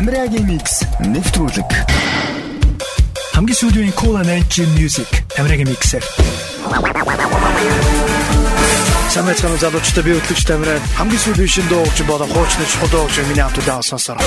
Тамирагийн микс нэвтрүүлэг. Хамгийн сүүлийн Cool Energy Music Тамирагийн миксэр. Самэцхан залуучтай би хөтлөгч Тамираа хамгийн сүүлийн шин дуугч болон хуучны чухал дуугч миний хамт удаан сонсороо.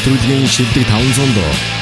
Нэвтрүүлгийн шилдэг 500 доо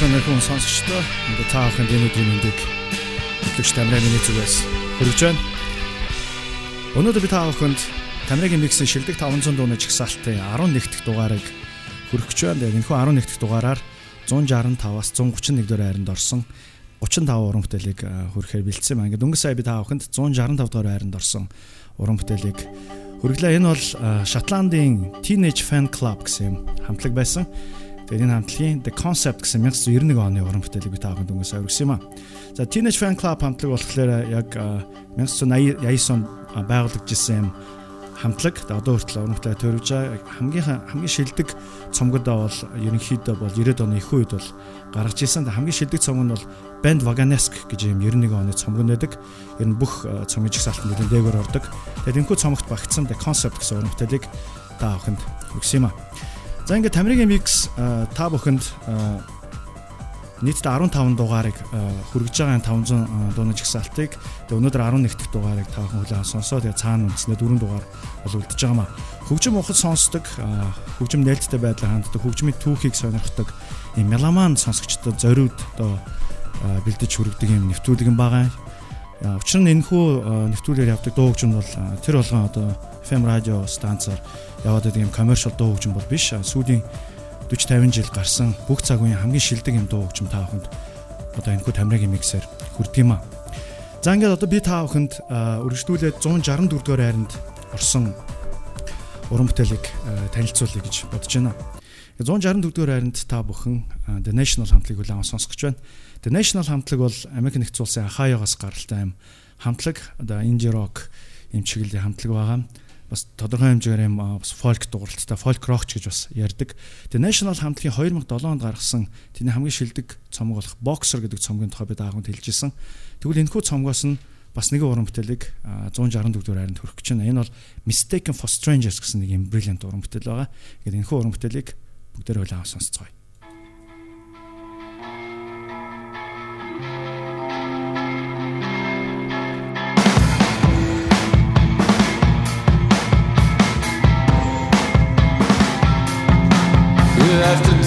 байна хүн сонсогчдоо. Ингээ та бүхэнд энэ өдрийн мэндийг хөтлөгч Тамирын миний зүгээс хүргэж байна. Өнөөдөр би та бүхэнд Тамирын миксийн шилдэг 500 дууны чагсаалтын 11 дахь дугаарыг хүргэж байна. Тэгээд энэхүү 11 дахь дугаараар 165-аас 131 дэх хайранд орсон 35 уран бүтээлийг хүрэхээр бэлдсэн байна. Ингээд өнгө сая би та бүхэнд 165 дахь хайранд орсон уран бүтээлийг хүргэлээ. Энэ бол Шотландын Teenage Fan Club гэсэн хамтлаг байсан. Тэгээд энэ хамтлагийн The Concept гэсэн 1991 оны уран бүтээлийг би та бүхэнд өнгөөс өргөсөн юм а. За Teenage Fan Club хамтлаг болохоор яг 1989 онд байгуулагдсан юм хамтлаг. Одоо хүртэл уран бүтээл төрөвж байгаа хамгийн хамгийн шилдэг цомгодоо бол ерөнхийдөө бол 90-ад оны их үед бол гаргаж ирсэн. Хамгийн шилдэг цомог нь бол Band Vaganesk гэж юм 91 оны цомог нэдэг. Ер нь бүх цомгийн жигсаалтанд нэлээд дээгүүр ордог. Тэгээд энэхүү цомогт багтсан The Concept гэсэн уран бүтээлийг та бүхэнд өгсөн юм а. За ингээд Тамирын микс та бүхэнд нийтдээ 15 дугаарыг хүргэж байгаа 500 дууны жигсаалтыг тэгээ өнөөдөр 11 дахь дугаарыг та бүхэн хүлээн сонсоо тэгээ цаана үндэснээ 4 дугаар бол үлдэж байгаа маа. Хөгжим ухад сонсдог, хөгжим нээлттэй байдлаар ханддаг, хөгжмийн түүхийг сонирхдаг ийм меломан сонсогчдод зориуд одоо бэлдэж хүргэдэг юм нэвтрүүлэг юм байгаа. Учир нь энэхүү нэвтрүүлгээр явдаг дуу хөгжим бол тэр болгон одоо FM радио станцаар яваад байгаа юм commercial дуу хөгжим бол биш. Сүүлийн 40 50 жил гарсан бүх цаг үеийн хамгийн шилдэг юм дуу хөгжим та бүхэнд одоо энэ хүү тамирын миксээр хүрдэг юм аа. За ингээд одоо би та бүхэнд үргэлжлүүлээд 164 дугаар хайранд орсон уран бүтээлийг танилцуулъя гэж бодож байна. 164 дугаар хайранд та бүхэн The National хамтлагийг хүлээн сонсгож байна. The National хамтлаг бол Америк нэгдсэн улсын Ohio-гоос гаралтай юм хамтлаг. Одоо indie rock юм чиглэлийн хамтлаг байгаа бас тодорхой хэмжээгээр юм бас фолк дууралттай фолк рокч гэж бас ярьдаг. Тэгээ National хамтлагийн 2007 онд гаргасан тэний хамгийн шилдэг цомог болох Boxer гэдэг цомгийн тухай би даагунд хэлжсэн. Тэгвэл энэхүү цомгоос нь бас нэгэн уран бүтээлийг 164 дугаар хайранд хүрэх гэж байна. Энэ бол Mistaken for Strangers гэсэн нэг юм brilliant уран бүтээл байгаа. Тэгэхээр энэхүү уран бүтээлийг бүгдээр хойлоо сонсцгоё. Have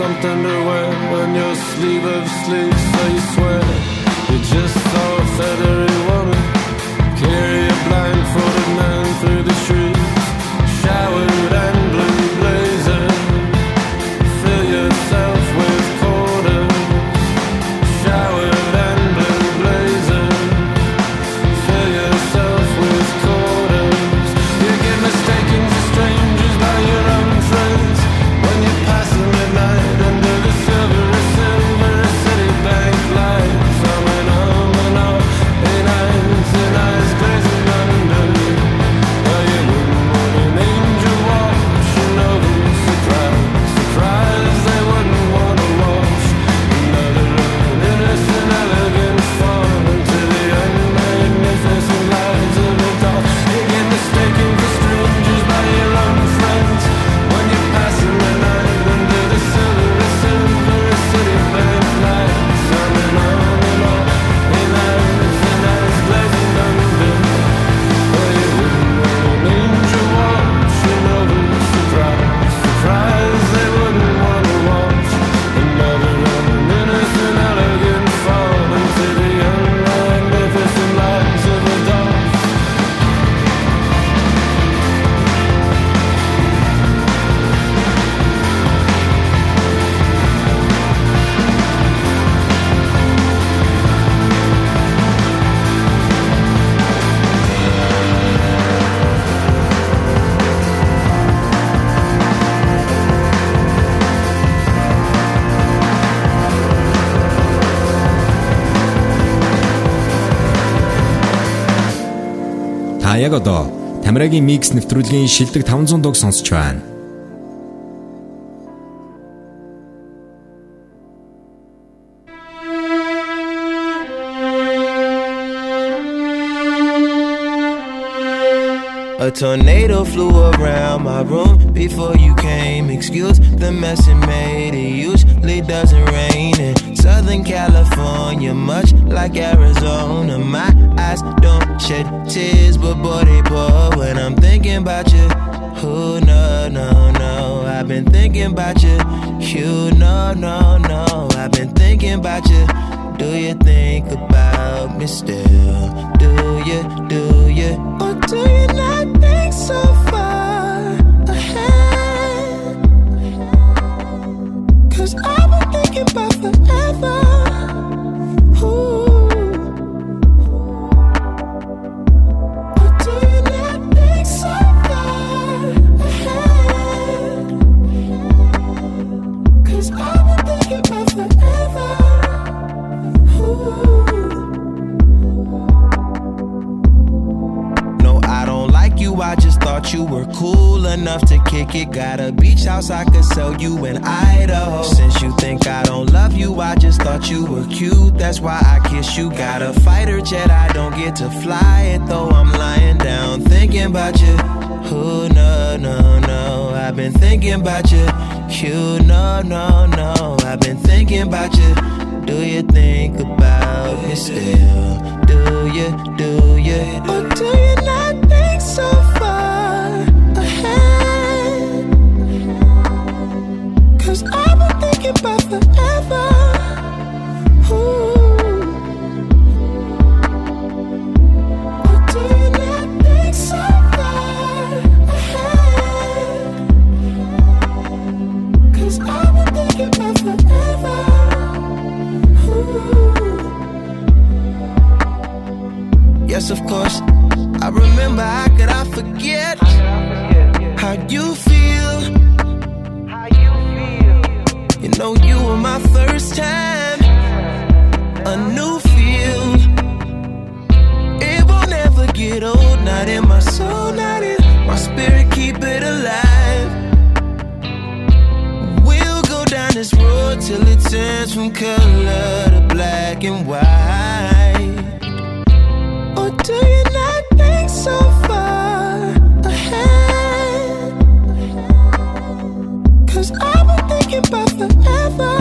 something яг одоо Тамирагийн микс нэвтрүүлгийн шилдэг 500 дуг сонсч байна. A tornado flew around my room before you came. Excuse the mess it made. It usually doesn't rain in Southern California, much like Arizona. My eyes don't shed tears, but boy, they pour when I'm thinking about you. Who, no, no, no. I've been thinking about you. You, no, no, no. I've been thinking about you. Do you think about me still? Do you, do you? Or do you not think so far you I just thought you were cool enough to kick it. Got a beach house I could sell you in Idaho. Since you think I don't love you, I just thought you were cute. That's why I kiss you. Got a fighter jet, I don't get to fly it though. I'm lying down thinking about you. Oh no, no, no. I've been thinking about you. You, no, no, no. I've been thinking about you. Do you think about me still? Do you, do you? Or do you not think so of course. I remember how could I forget? How you Know you were my first time, a new feel. It will never get old, not in my soul, not in my spirit. Keep it alive. We'll go down this road till it turns from color to black and white. goodbye forever.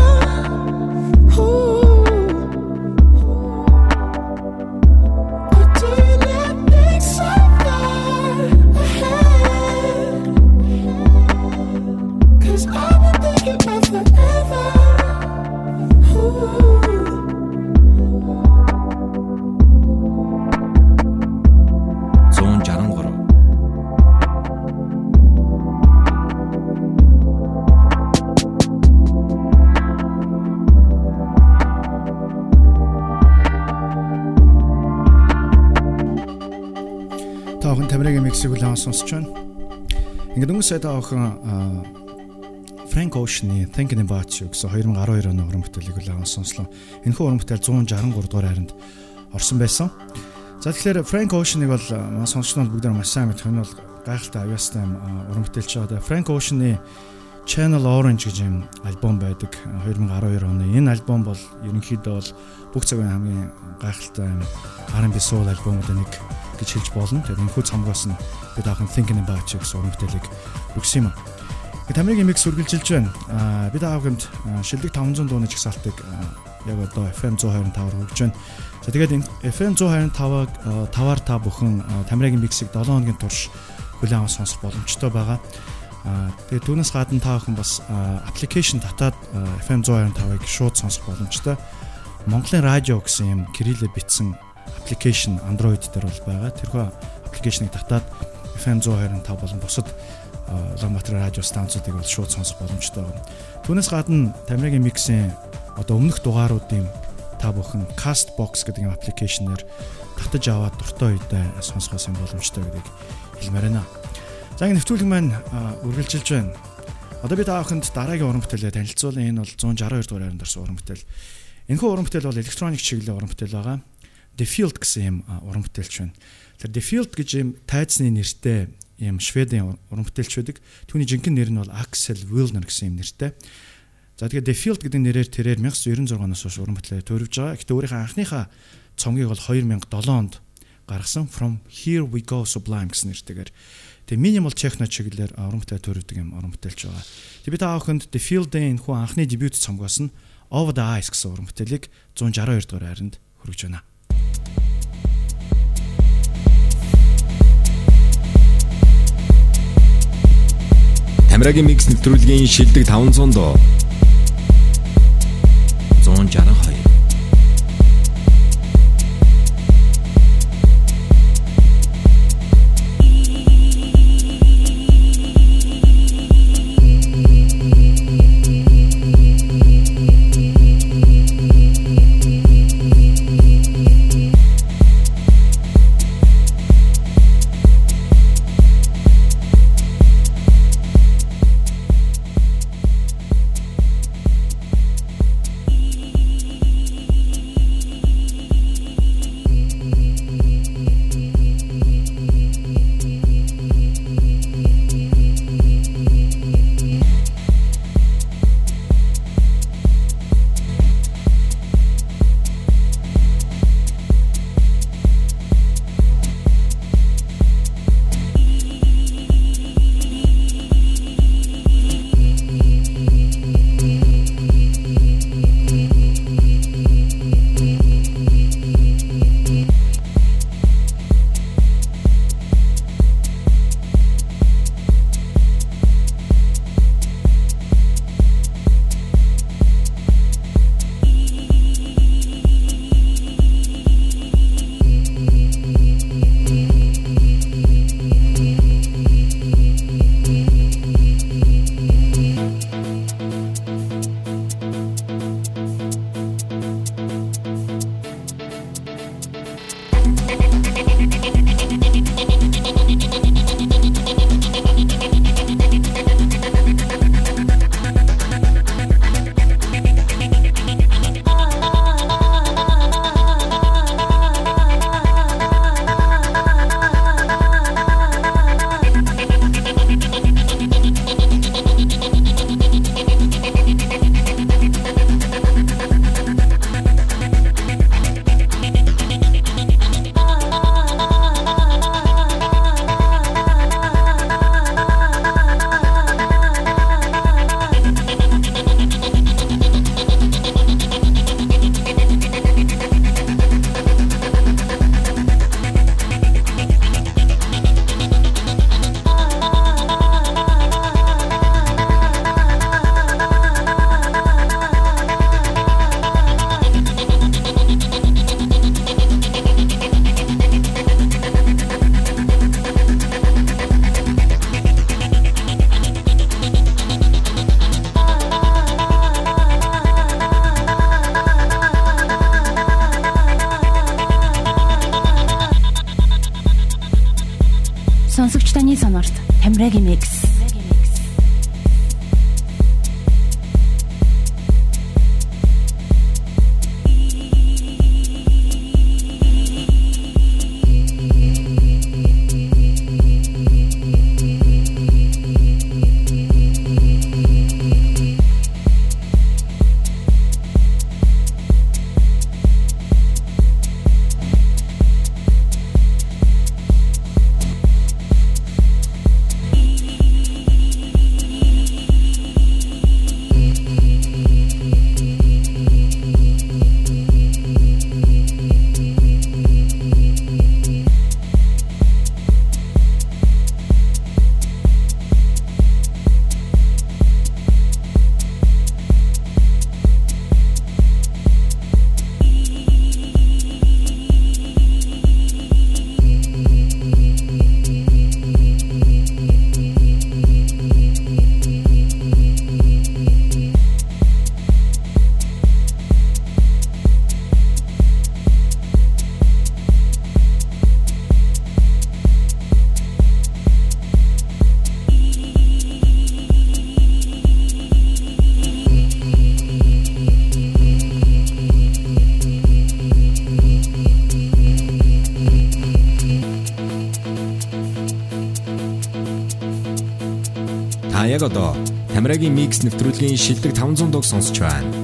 Сонсч байна. Ингээд өнгөрсөн бүхэн аа, Frank Ocean-ы Thinking About You гэсэн 2012 оны уран бүтээлийг үлээн сонслоо. Энэхүү уран бүтээл 163 дугаар хайранд орсон байсан. За тэгэхээр Frank Ocean-ыг бол манай сонсогчдод бүгд маш сайн мэдэх нь бол гайхалтай авьяастай уран бүтээлч байгаа. Frank Ocean-ы Channel Orange гэж юм альбом байдаг 2012 оны. Энэ альбом бол ерөнхийдөө бол бүх цагийн хамгийн гайхалтай R&B soul альбомуудын нэг гэж хэлж болно. Тэгээд энэхүү цамгаас нь бид ахын Thinking About You гэсэн уран бүтээлийг өгсөн юм. Тэгээд тамирын микс үргэлжилж байна. Аа бид аавганд шилдэг 500 дууны чагсаалтыг аа, яг одоо FM 125-аар хөгж байна. За тэгээд FM 125-аг таваар та бүхэн аа, тамирын миксийг 7 хоногийн турш хүлээн авах сонсох боломжтой байгаа. Аа тэгээд түүнээс гадна та бүхэн бас аа, аппликейшн татаад аа, FM 125-ыг шууд сонсох боломжтой. Монголын радио гэсэн юм кириллээр бичсэн аппликейшн Android дээр бол байгаа. Тэрхүү аппликейшнийг татаад FM 125 болон бусад Улаанбаатар радио станцуудыг бол шууд сонсох боломжтой байна. Түүнээс гадна Тамирагийн миксийн одоо өмнөх дугааруудын та бүхэн Castbox гэдэг юм аппликейшнээр татаж аваад дуртай үедээ сонсохоос юм боломжтой гэдгийг хэлмээр байна. За ингэ нэвтрүүлэг маань үргэлжилж байна. Одоо би та бүхэнд дараагийн уран бүтээлээ танилцуулна. Энэ бол 162 дугаар хайранд орсон уран бүтээл. Энэхүү уран бүтээл бол электроник чиглэлийн уран бүтээл байгаа. Defield гэсэн юм уран бүтээлч байна. Тэр Defield гэж юм тайцны нэртэй юм Шведийн уран бүтээлч байдаг. Түүний жинхэнэ нэр нь бол Axel Wilner гэсэн юм нэртэй. За тэгээд Defield гэдэг нэрээр тэрээр 1996 оноос хойш уран бүтээлээ төрөвж байгаа. Гэхдээ өөрийнхөө анхныхаа цомгийг бол 2007 онд гаргасан From Here We Go Sublime гэсэн нэртэйгээр тэгээ minimal techno чиглэлээр уран бүтээл төрөвдөг юм уран бүтээлч байгаа. Тэг би та бүхэнд Defield-ийн хүү анхны дебют цомгоос нь Over the Ice гэсэн уран бүтээлийг 162 дугаар хайранд хүргэж байна. Тамирагийн микс нэвтрүүлгийн шилдэг 500 доо. 162 Тамирагийн микс нэвтрүүлгийн шилдэг 500 дуг сонсч байна.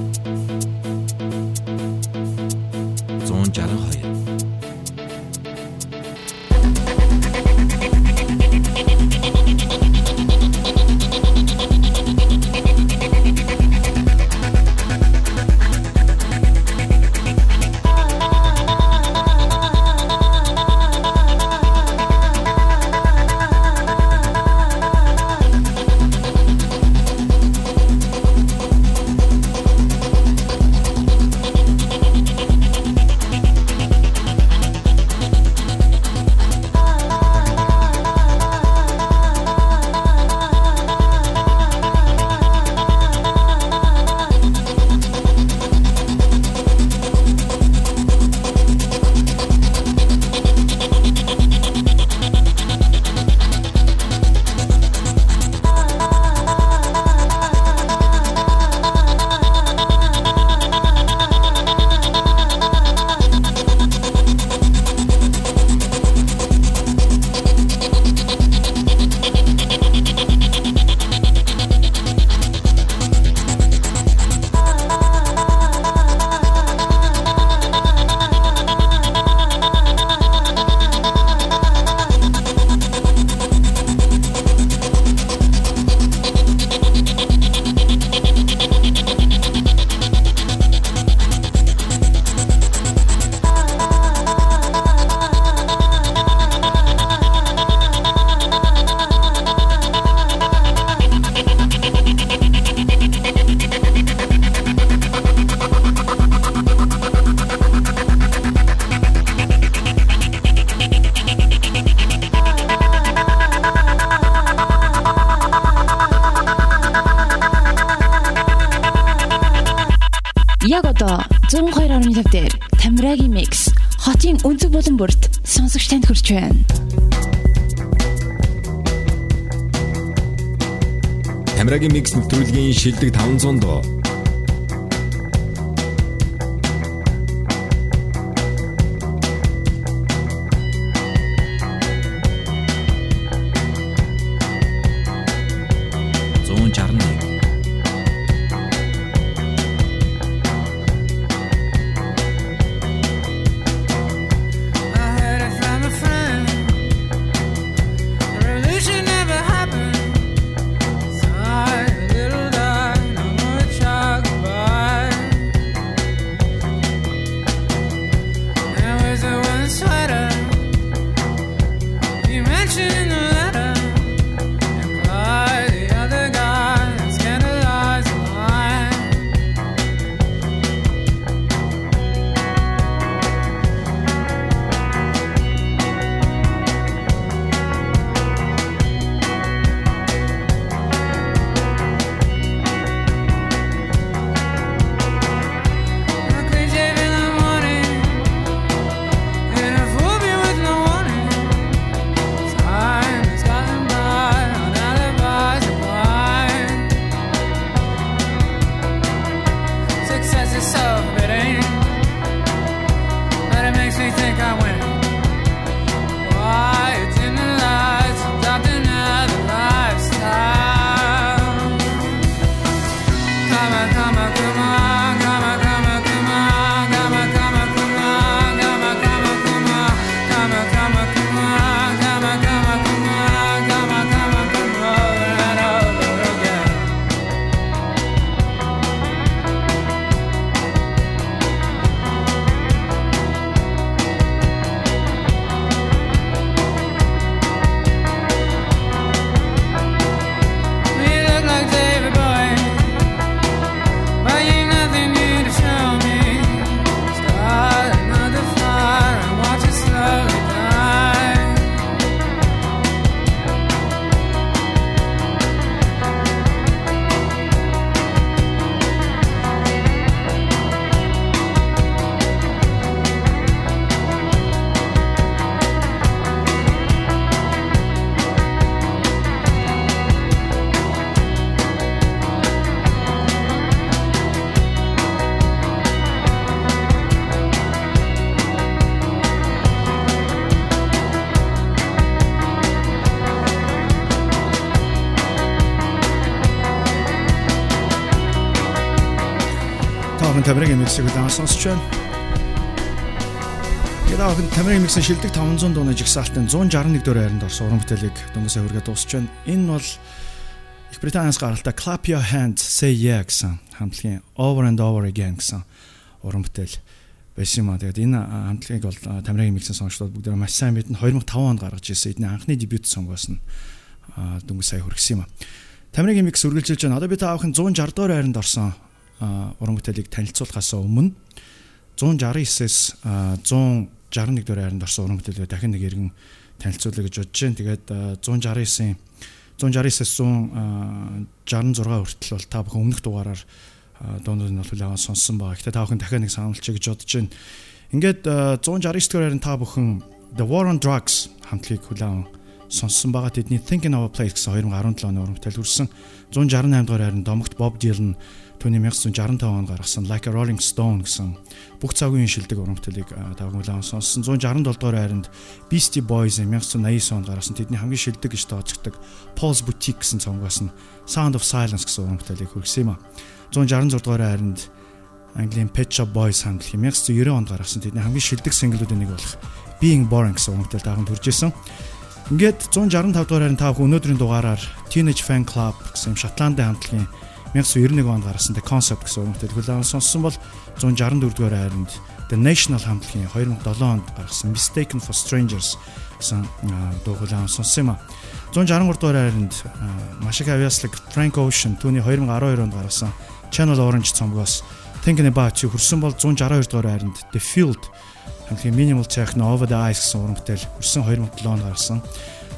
Шилдэг 500 дуу Тамирагийн миксийг удаан сонсч байна. Охин Тамирагийн миксэн шилдэг 500 дууны жигсаалтын 161 дөрөв хайранд орсон уран бүтээлийг дөнгөсөө хүргээ дуусч байна. Энэ бол Их Британаас гаралтай Clap Your Hands Say Yeah гэсэн хамтлагийн Over and Over Again гэсэн уран бүтээл байсан юм а. Тэгээд энэ хамтлагийг бол Тамирагийн миксэн сонсогчдод бүгд маш сайн мэднэ. 2005 онд гаргаж ирсэн эдний анхны дебют сонгоос нь дөнгөс сая хүргэсэн юм а. Тамирагийн микс үргэлжилж байна. Одоо би та авахын 160 дугаар хайранд орсон уран бүтээлийг танилцуулахаас өмнө 169-с 161 дугаар хайранд орсон уран бүтээлээ дахин нэг иргэн танилцуулъя гэж бодож байна. Тэгээд 169-ийн 169-с 166 хүртэл бол та бүхэн өмнөх дугаараар дуунууд нь бол хүлээвэн сонссон байгаа. Гэтэ та бүхэн дахиад нэг сануулчих гэж бодож байна. Ингээд 169 дугаар хайранд та бүхэн The War on Drugs хамтлагийг хүлээвэн сонссон байгаа. Тэдний Thinking of a Place гэсэн 2017 оны уран бүтээл хүрсэн. 168 дугаар хайранд домогт Bob Dylan Түүний 1965 онд гаргасан Like a Rolling Stone гэсэн бүх цагийн шилдэг уран бүтээлийг тагнуулан сонссон. 167 дугаар хайранд Beastie Boys 1989 онд гаргасан тэдний хамгийн шилдэг гэж тооцогддог Paul's Boutique гэсэн цомгоос нь Sound of Silence гэсэн уран бүтээлийг хүргэсэн юм а. 166 дугаар хайранд Английн Pet Shop Boys хамтлагийн 1990 онд гаргасан тэдний хамгийн шилдэг синглүүдийн нэг болох Being Boring гэсэн тагнуулж хүрж исэн. Ингээд 165 дугаар хайранд та өнөөдрийн дугаараар Teenage Fan Club гэсэн Шотландын хамтлагийн 1991 онд гаргасан The Concept гэсэн уран бүтээл хүлээн сонссон бол 164 дугаар хайранд The National хамтлагийн 2007 онд гаргасан Mistaken for Strangers гэсэн дуу хүлээн сонссон юм а. 163 дугаар хайранд маш их авьяаслаг Frank Ocean түүний 2012 онд гаргасан Channel Orange цомгоос Thinking About You хүрсэн бол 162 дугаар хайранд The Field хамтлагийн Minimal Techno Over the Ice гэсэн уран бүтээл хүрсэн 2007 онд гаргасан.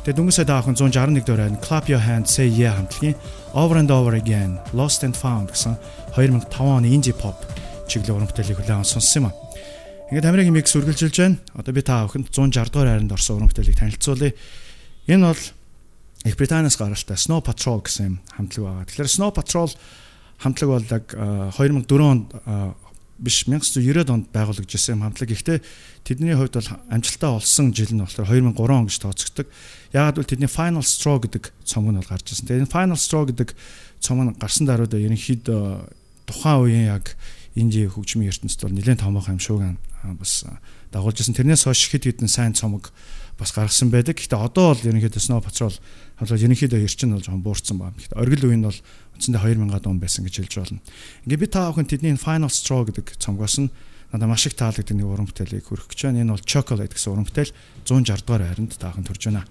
Тэгээд дөнгөсөө даахын 161 дугаар хайранд Clap Your Hands Say Yeah хамтлагийн Over and Over Again, Lost and Found гэсэн 2005 оны indie pop чиглэл уран бүтээлийг хүлээн сонссон юм а. Ингээд Америкийн микс үргэлжилж байна. Одоо би та бүхэнд 160 дугаар хайранд орсон уран бүтээлийг танилцуулъя. Энэ бол Их Британаас гаралтай Snow Patrol гэсэн хамтлаг байгаа. Тэгэхээр Snow Patrol хамтлаг бол 2004 онд биш 1990-ад онд байгуулагдсан юм хамтлаг. Гэхдээ тэдний хувьд бол амжилтаа олсон жил нь болохоор 2003 он гэж тооцогддог. Яагаад гэвэл тэдний Final Straw гэдэг цомог нь бол гарч ирсэн. Тэгээд энэ Final Straw гэдэг цомог нь гарсан даруйд ерөнхийдөө тухайн үеийн яг инди хөгжмийн ертөнцид бол нэлээд томоохон юм шууг бас дагуулж ирсэн. Тэрнээс хойш хэд хэдэн сайн цомог бас гаргасан байдаг. Гэхдээ одоо бол ерөнхийдөө Snow Patrol хамтлаг ерөнхийдөө эрчин бол жоохон буурсан байна. Гэхдээ оргил үеийн бол үндсэндээ 2000 он байсан гэж хэлж болно. Ингээ би та бүхэн тэдний Final Straw гэдэг цомгоос нь надад маш их таалагддаг нэг уран бүтээлийг хөрөх гэж байна. Энэ бол Chocolate гэсэн уран бүтээл 160 дугаар хайранд таахан төрж байна.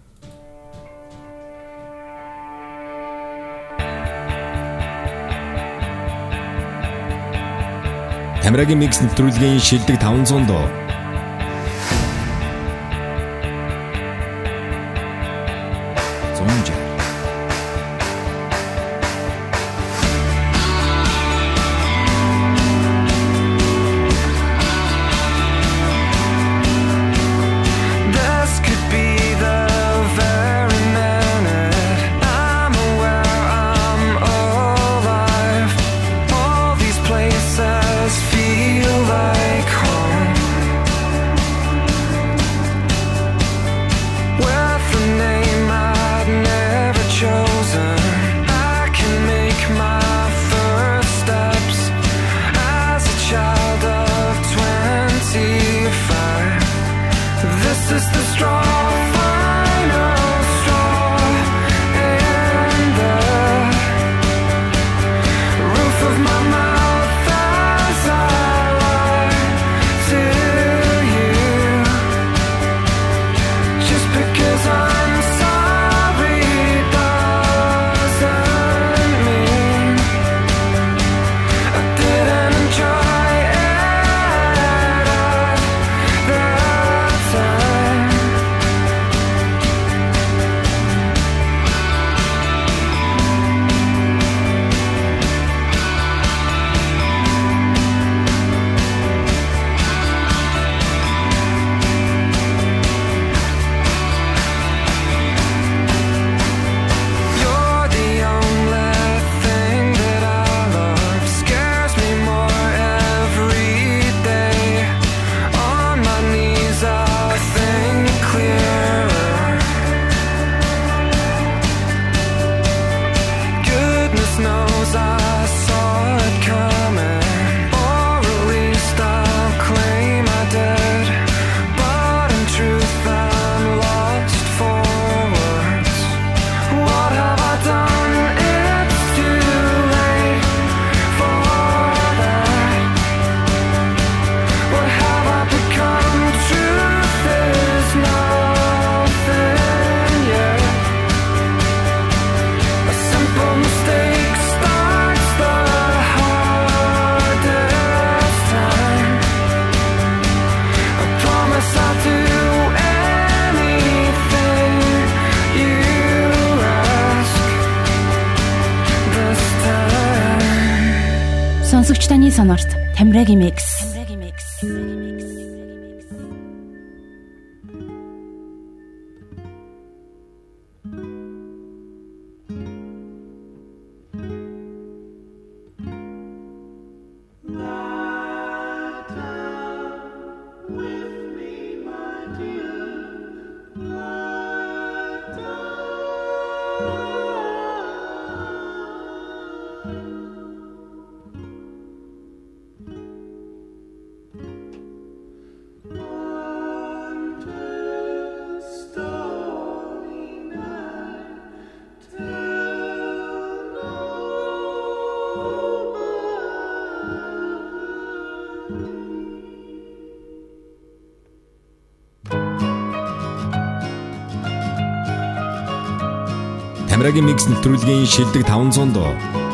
Камерагийн микс нэвтрүүлгийн шилдэг 500 дуу зомж таны сонорт Тамирагийн микс нэвтрүүлгийн шилдэг 500 дуу.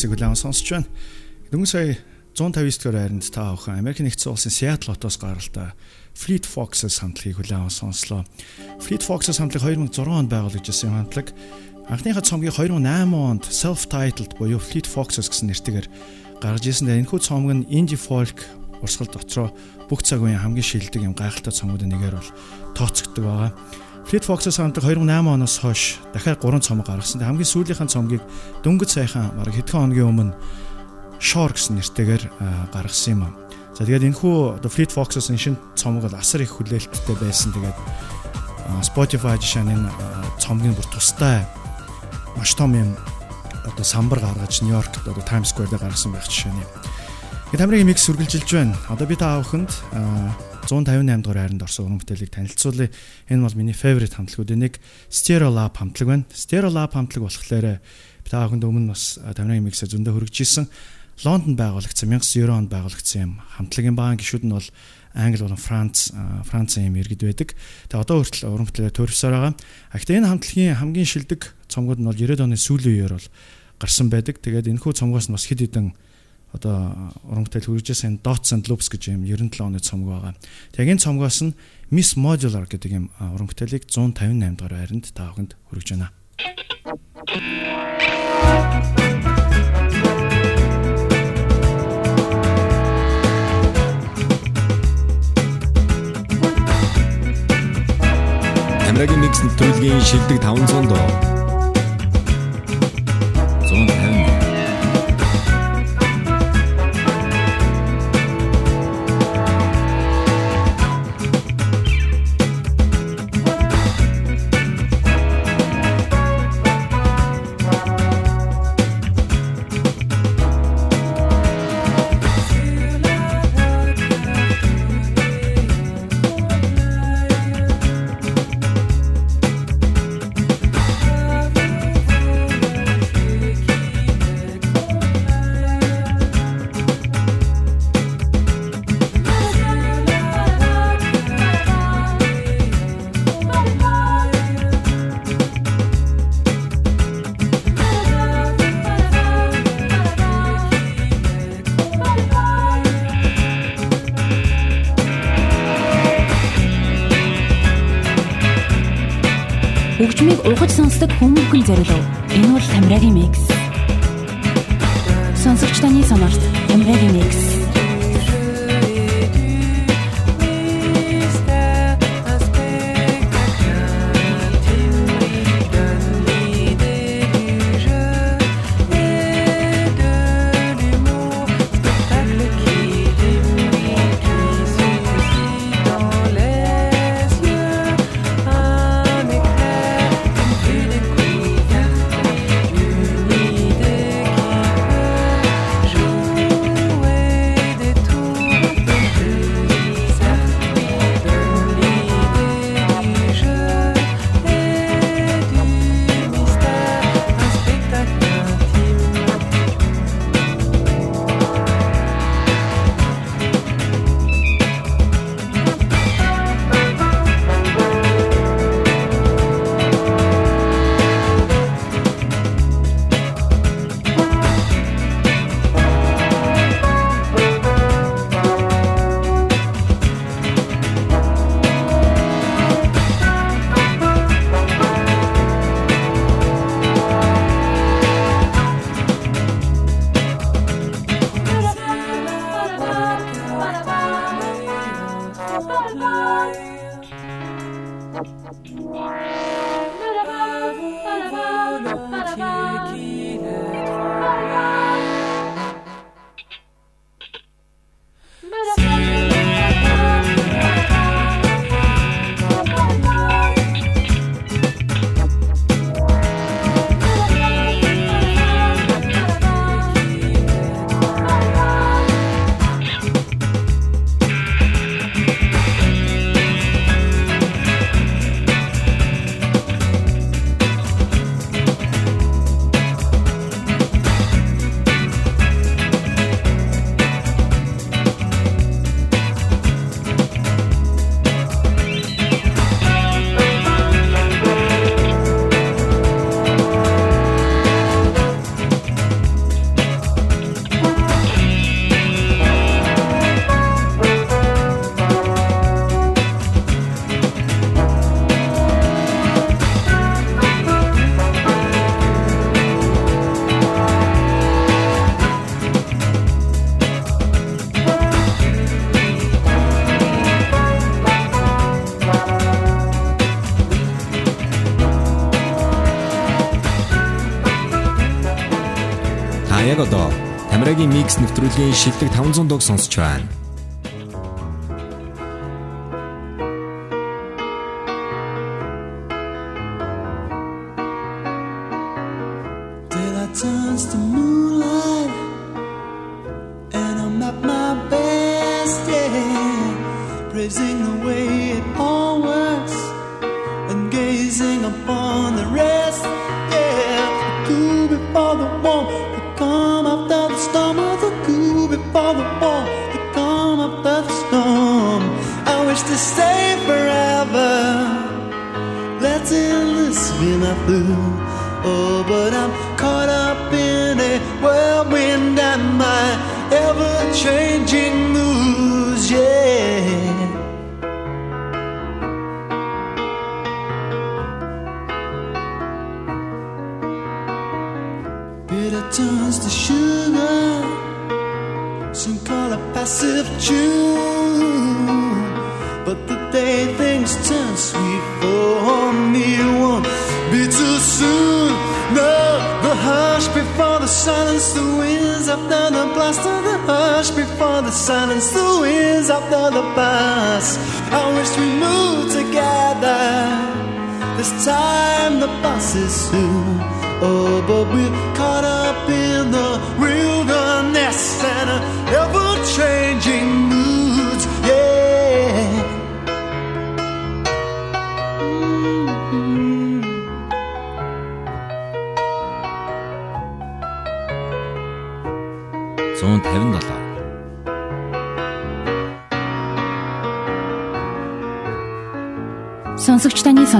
Мексик улаан сонсож байна. Дөнгөж сая 159 дугаар хайранд та бүхэн Америк нэгдсэн улсын Seattle хотоос гаралтай Fleet Foxes хамтлагийг хүлээн сонслоо. Fleet Foxes хамтлаг 2006 онд байгуулагдсан юм хамтлаг. Анхныхаа цомгийг 2008 онд self-titled буюу Fleet Foxes гэсэн нэртэйгээр гаргаж ирсэн. Энэхүү цомог нь indie folk урсгал дотроо бүх цаг үеийн хамгийн шилдэг юм гайхалтай цомгуудын нэгээр бол тооцогддог байгаа. Fleet Foxes хамтраг 2008 оноос хойш дахиад 3 цомог гаргасан. Хамгийн сүүлийнхэн цомгийг дөнгөж сайхан бараг хэдхэн хоногийн өмнө Shore гэсэн нэртэйгээр гаргасан юм. За тэгээд энэхүү The Fleet Foxes-ын шинэ цомог асар их хүлээлттэй байсан. Тэгээд Spotify жишээ нь цомгийн бүр тустай маш том юм одоо самбар гаргаж Нью-Йоркт одоо Times Square дээр гаргасан байх жишээ нь. Тамирын микс үргэлжилж байна. Одоо би та бүхэнд 158 дугаар хайранд орсон уран бүтээлийг танилцуулъя. Энэ бол миний favorite хамтлагуудын нэг Stereo Lab хамтлаг байна. Stereo Lab хамтлаг болохоор та бүхэнд өмнө бас Тамирын миксээр зөндөө хөргөжсэн. Лондонд байгуулагдсан 1990 онд байгуулагдсан юм хамтлагийн баан гишүүд нь бол Англи болон Франц Францын юм иргэд байдаг. Тэгээ одоо хүртэл уран бүтээлээр төрөвсөөр байгаа. А гэхдээ энэ хамтлагийн хамгийн шилдэг цомгууд нь бол 90-ад оны сүүлийн үеэр бол гарсан байдаг. Тэгээд энэхүү цомгоос нь бас хэд хэдэн одоо бүтээл хүргэжсэн Dots and Loops гэж юм 97 оны цомог байгаа. Тэгээ энэ цомгоос нь Miss Modular гэдэг юм бүтээлийг 158 дугаар байранд та бүхэнд хүргэж байна. Тамирагийн микс нэвтрүүлгийн шилдэг 500 дуу. 150 сонсдог хүмүүхэн зориулв. Энэ бол Тамирагийн микс. Сонсогч таны сонорт Тамирагийн микс. Тамирагийн микс нэвтрүүлгийн шилдэг 500 дуг сонсч байна.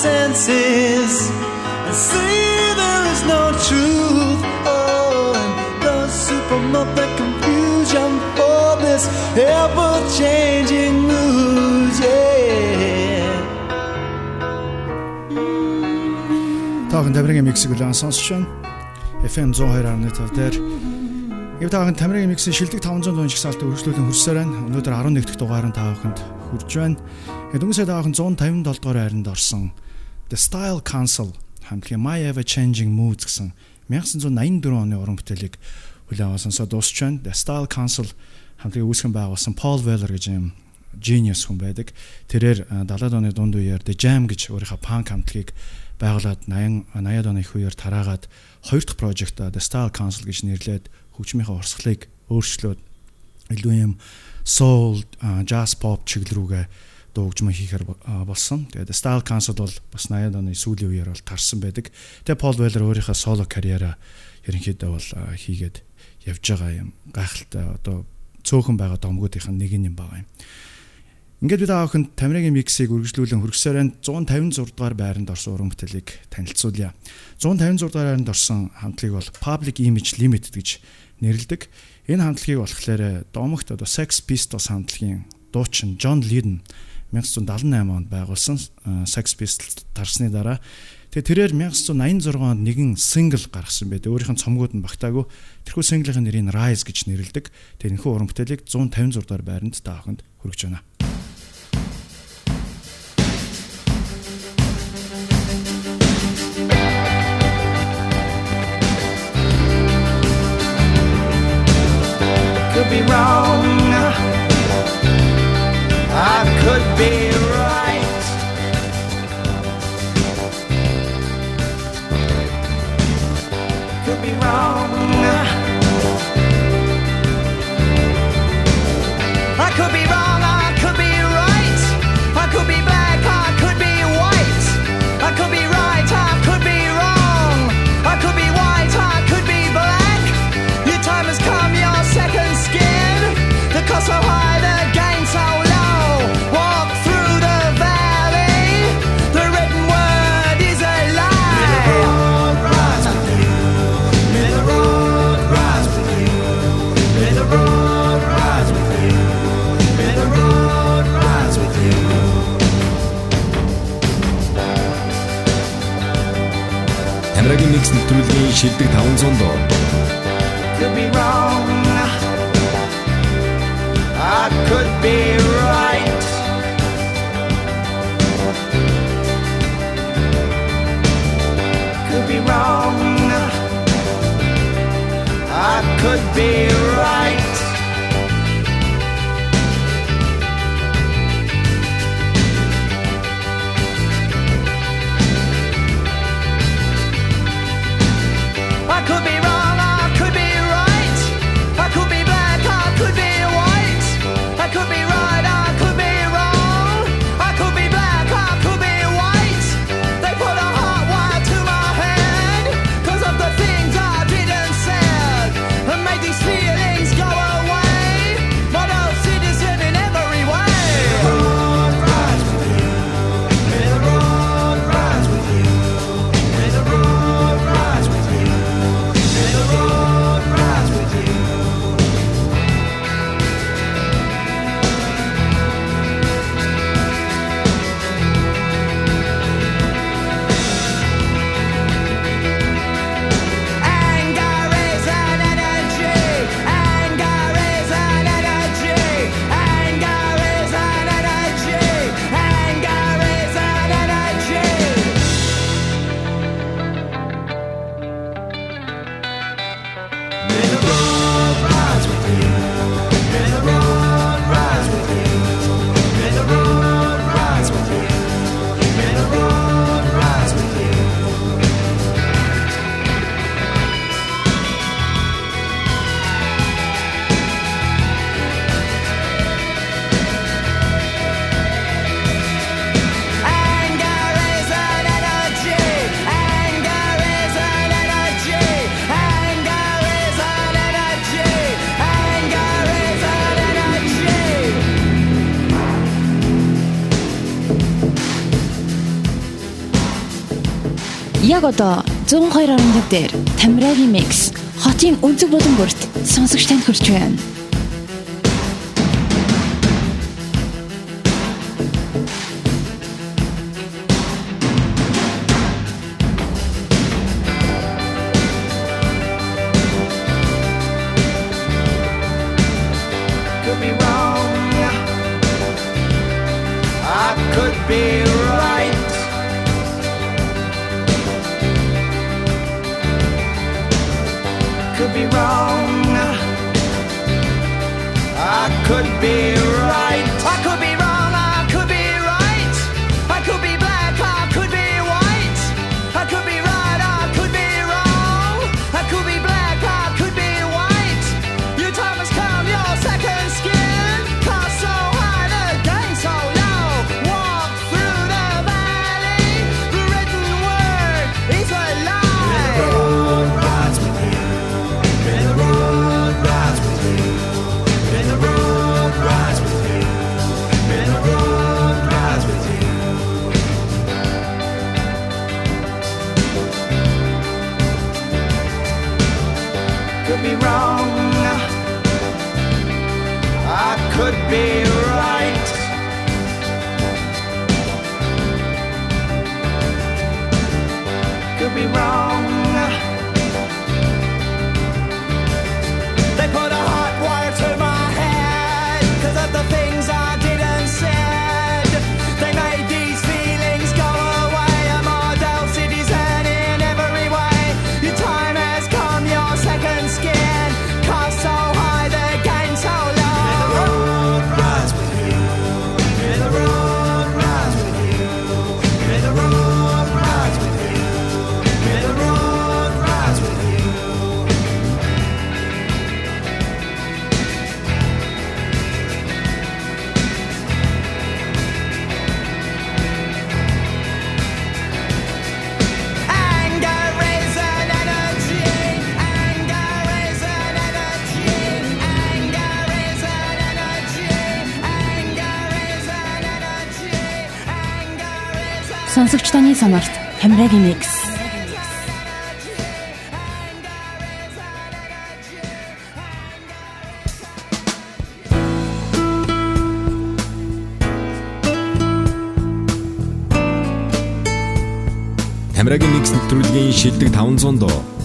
senses and see there is no truth. Oh, and who promote the confusion for this ever-changing mood, yeah. Таахан Тамирагийн миксийг үлээн сонсч байна. FM 102.5 дээр Եվ таахан Тамирагийн миксийн шилдэг 500 дуун жигсаалтыг үргэлжлүүлэн хөрсөөр байна. Өнөөдөр 11 дахь дугаар нь тааханд хүрж байна. Хэд өнгөсөө таахан 157 дугаар хайранд орсон The Style Council хамтлагийн My Ever Changing Moods гэсэн 1984 оны уран бүтээлийг хүлээн авсан сонсоод дуусч байна. The Style Council хамтлагийг үүсгэн байгуулсан Paul Weller гэж юм genius хүн байдаг. Тэрээр 70-аад оны дунд үеэр The Jam гэж өөрийнхөө punk хамтлагийг байгуулад 80 80-аад оны их үеэр тараагаад хоёр дахь project The Style Council гэж нэрлээд хөгжмийнхээ урсгалыг өөрчлөөд илүү юм soul, jazz pop чиглэл рүүгээ дуу хөгжмөө хийхээр болсон. Тэгээд Style Council бол бас 80-аад оны сүүлийн үеэр бол тарсан байдаг. Тэгээд Paul Weller өөрийнхөө соло карьераа ерөнхийдөө бол хийгээд явж байгаа юм. Гайхалтай одоо цөөхөн байгаа домгуудынх нь нэг юм байгаа юм. Ингээд бид аахын Тамирагийн миксийг үргэлжлүүлэн хөргсөөр энэ 156 дугаар байранд орсон уран бүтээлийг танилцуулъя. 156 дугаар байранд орсон хамтлагийг бол Public Image Limited гэж нэрлэдэг. Энэ хамтлагийг болохоор домогт одоо Sex Pistols хамтлагийн дуучин John Lydon 1978 онд байгуулсан Sex Pistols тарсны дараа тэгээ тэрээр 1986 онд нэгэн сингл гаргасан байдаг. Өөрийнх нь цомгууд нь багтаагүй. Тэрхүү синглийн нэрийг Rise гэж нэрлэдэг. Тэгээ энэхүү уран бүтээлийг 156 дугаар байранд тааханд хүргэж байна. 들기 실득 당선도 Could be wrong I could be wrong. I could be wrong. Намайг одоо 102.5 дээр Тамирагийн микс хотын өнцөг болон бүрт сонсогч танд хүрч байна. Өвчтөний санаарт Хамрагийн микс. Хамрагийн микс нэвтрүүлгийн шилдэг 500 дуу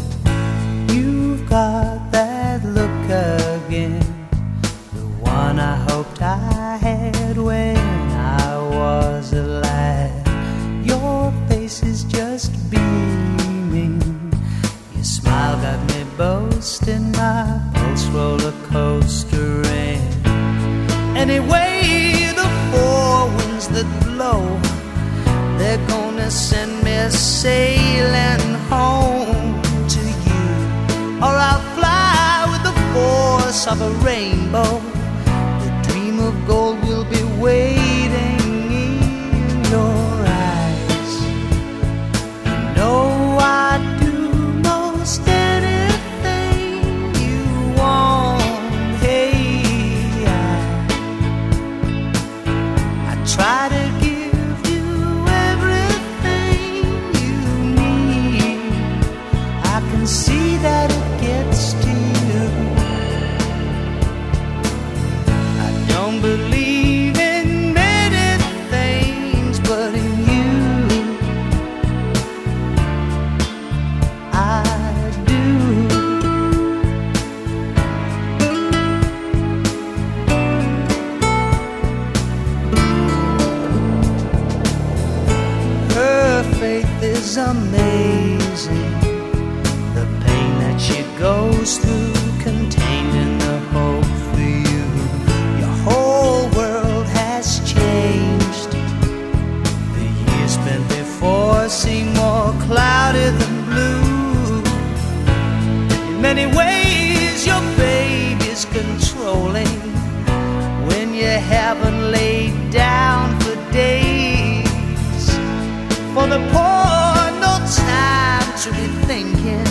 thinking.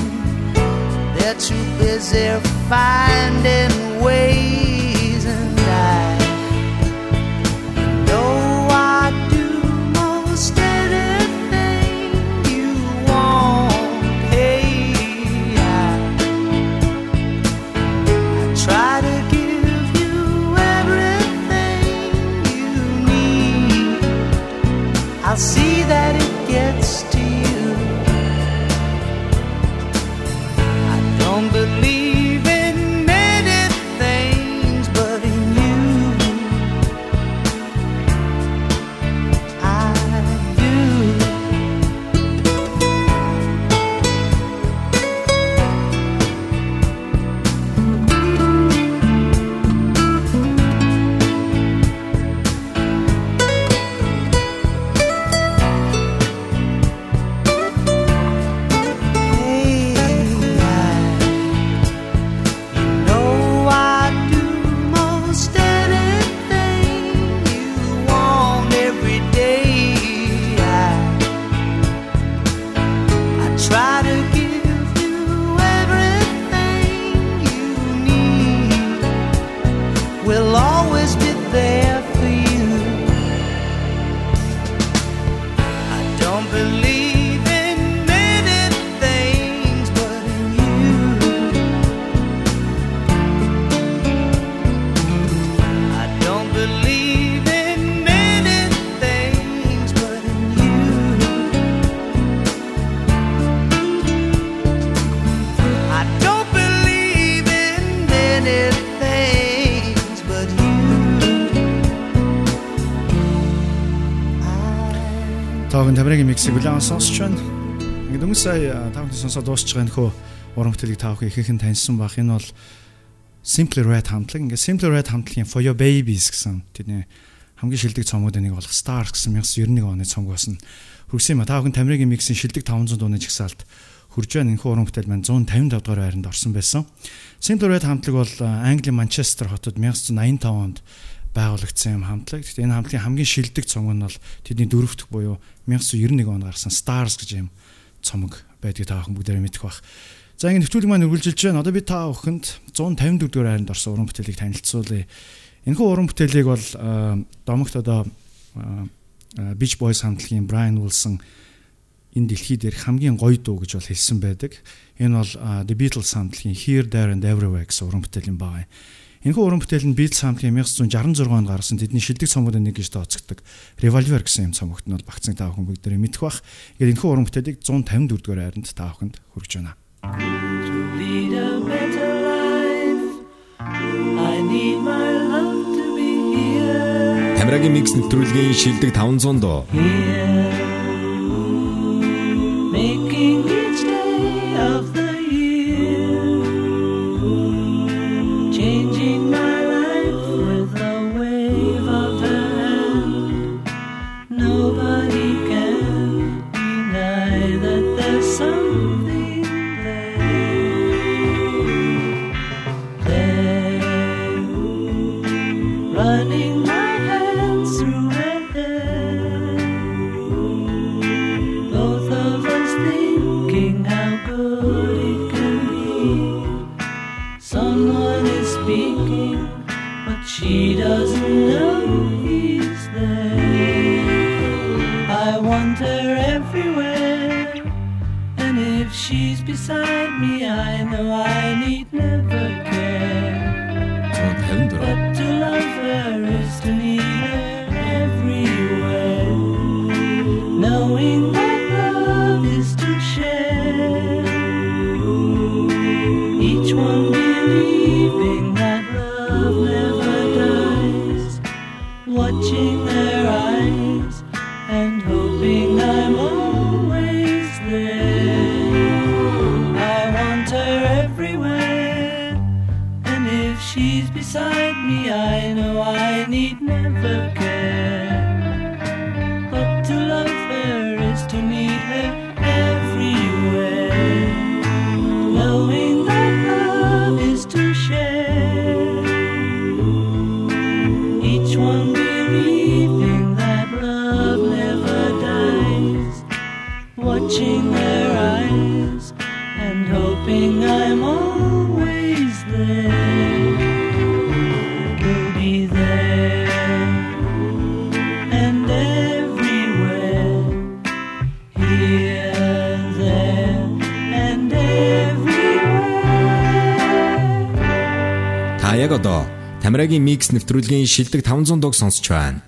They're too busy finding ways, тамирагийн миксийг үлээн сонсч байна. Ингээд өнгө сая таагийн сонсоод дуусч байгаа нөхөө уран бүтээлийг таах ихэнх нь таньсан бах. Энэ бол Simply Red хамтлаг. Ингээд Simply Red хамтлагийн For Your Babies гэсэн тэдний хамгийн шилдэг цомгуудын нэг болох Stars гэсэн 1991 оны цомог болсон. Хүрсэн юм а таагийн тамирагийн миксийн шилдэг 500 дууны жагсаалт хүрж байна. Энэхүү уран бүтээл маань 155 дугаар байранд орсон байсан. Simply Red хамтлаг бол Англи Манчестер хотод 1985 онд байгуулагдсан юм хамтлаг. Гэхдээ энэ хамтлагийн хамгийн шилдэг цомог нь бол тэдний дөрөвдөх буюу 1991 онд гарсан Stars гэж юм цомог байдгийг та бүхэн бүгдээрээ мэдэх бах. За ингэ нэвтрүүлэг маань үргэлжилж байна. Одоо би та бүхэнд 154 дугаар хайранд орсон уран бүтээлийг танилцуулъя. Энэхүү уран бүтээлийг бол домогт одоо Beach Boys хамтлагийн Brian Wilson энэ дэлхий дээрх хамгийн гоё дуу гэж бол хэлсэн байдаг. Энэ бол The Beatles хамтлагийн Here There and Everywhere гэсэн уран бүтээл юм байна. Энэхүү уран бүтээл нь Beatles хамтгийн 1966 онд гарсан тэдний шилдэг цомгуудын нэг гэж тооцогддог Revolver гэсэн юм цомогт нь бол багцсан та бүхэн бүгдээрээ мэдэх бах. Тэгээд энэхүү уран бүтээлийг 154 дугаар айранд та бүхэнд хүргэж байна. Тамирагийн микс нэвтрүүлгийн шилдэг 500 beside me, I know I Тамирагийн микс нэвтрүүлгийн шилдэг 500 дуг сонсч байна.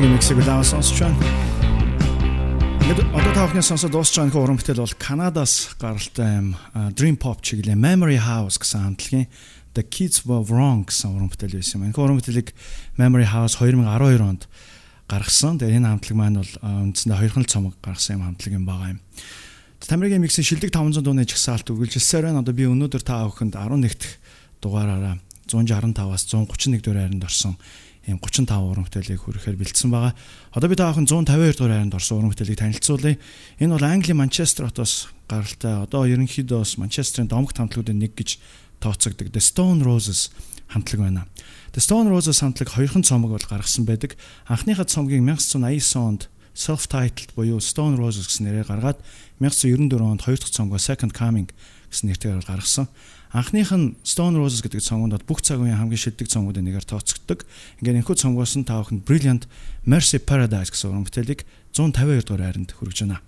Тамирагийн миксийг улаан сонсч байна. Ингээд одоо та бүхний сонсоод дуусч байгаа нөхөр уран бүтээл бол Канадаас гаралтай юм Dream Pop чиглэлийн Memory House гэсэн хамтлагийн The Kids Were Wrong гэсэн уран бүтээл байсан юм. Энэ уран бүтээлийг Memory House 2012 онд гаргасан. Тэгээ энэ хамтлаг маань бол үндсэндээ хоёрхан л цомог гаргасан юм хамтлаг юм байгаа юм. Тамирагийн миксийн шилдэг 500 дууны жагсаалт үргэлжилсээр байна. Одоо би өнөөдөр та бүхэнд 11 дахь дугаараараа 165-аас 131 дугаар хайранд орсон ийм 35 уран бүтээлийг хүрэхээр бэлдсэн байгаа. Одоо би та бүхэн 152 дугаар хайранд орсон уран бүтээлийг танилцуулъя. Энэ бол Англи Манчестер хотоос гаралтай. Одоо ерөнхийдөө бас Манчестерийн домогт хамтлагуудын нэг гэж тооцогддог The Stone Roses хамтлаг байна. The Stone Roses хамтлаг хоёрхан цомог бол гаргасан байдаг. Анхныхаа цомгийг 1989 онд self-titled буюу Stone Roses гэсэн нэрээр гаргаад 1994 онд хоёр дахь цомгоо Second Coming гэсэн нэртэйгээр гаргасан. Анхных нь Stone Roses гэдэг цомгонд бүх цаг үеийн хамгийн шилдэг цомгуудын нэгээр тооцогддог. Ингээд энэхүү цомгоос нь та бүхэнд Brilliant Mercy Paradise гэсэн уран бүтээлийг 152 дугаар хайранд хүргэж байна.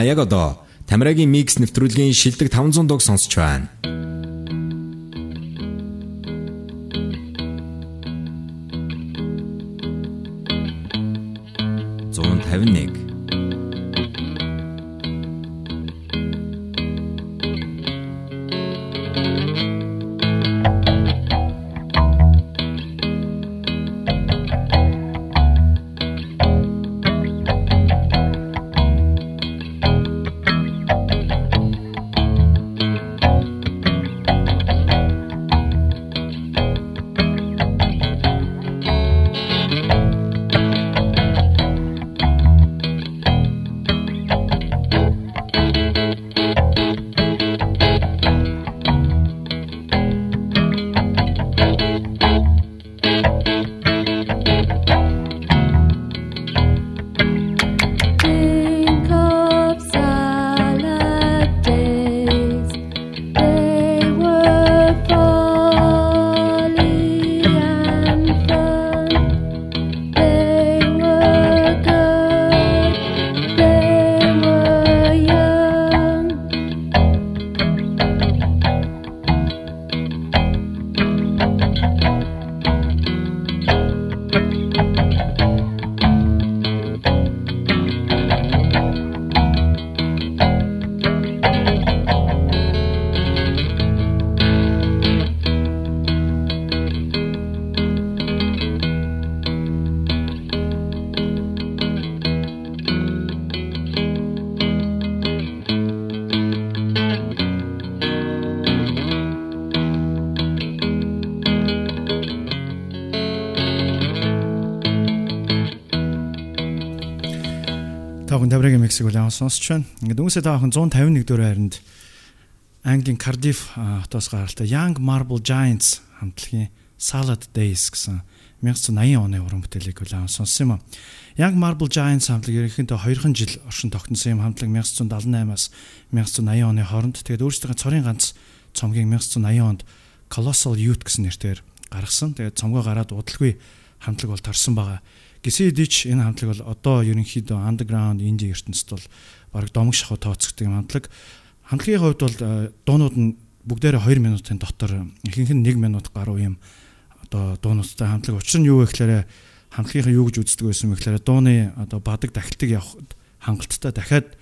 Та яг одоо Тамирагийн микс нэвтрүүлгийн шилдэг 500 дуг сонсч байна. Сонсч байна. Ингээд үгүйсээ та охин 151 дөрөв хайранд Английн Cardiff хотоос гаралтай Young Marble Giants хамтлагийн Salad Days гэсэн 1980 оны уран бүтээлийг улаан сонссон юм а. Young Marble Giants хамтлаг ерөнхийдөө 2хан жил оршин тогтносон юм хамтлаг 1978-аас 1980 оны хооронд тэгээд өөрсдийнхөө цорын ганц цомгийг 1980 онд Colossal Youth гэсэн нэрээр гаргасан. Тэгээд цомгоо гараад удалгүй хамтлаг бол торсон байгаа. Гисэн хэдий энэ хамтлаг бол одоо ерөнхийдөө underground инди ертөнцид бол баг домог шахуу тооцогддог юм хамтлаг. Хамтлагийн хувьд бол э, дуунууд нь бүгдээрээ 2 минутын дотор ихэнх нь 1 минут гаруй юм одоо дуунуудтай хамтлаг. Учир нь юу вэ гэхээр хамтлагийнхаа юу гэж үздэг байсан бэ гэхээр дууны одоо бадаг дахилтыг явах хангалттай дахиад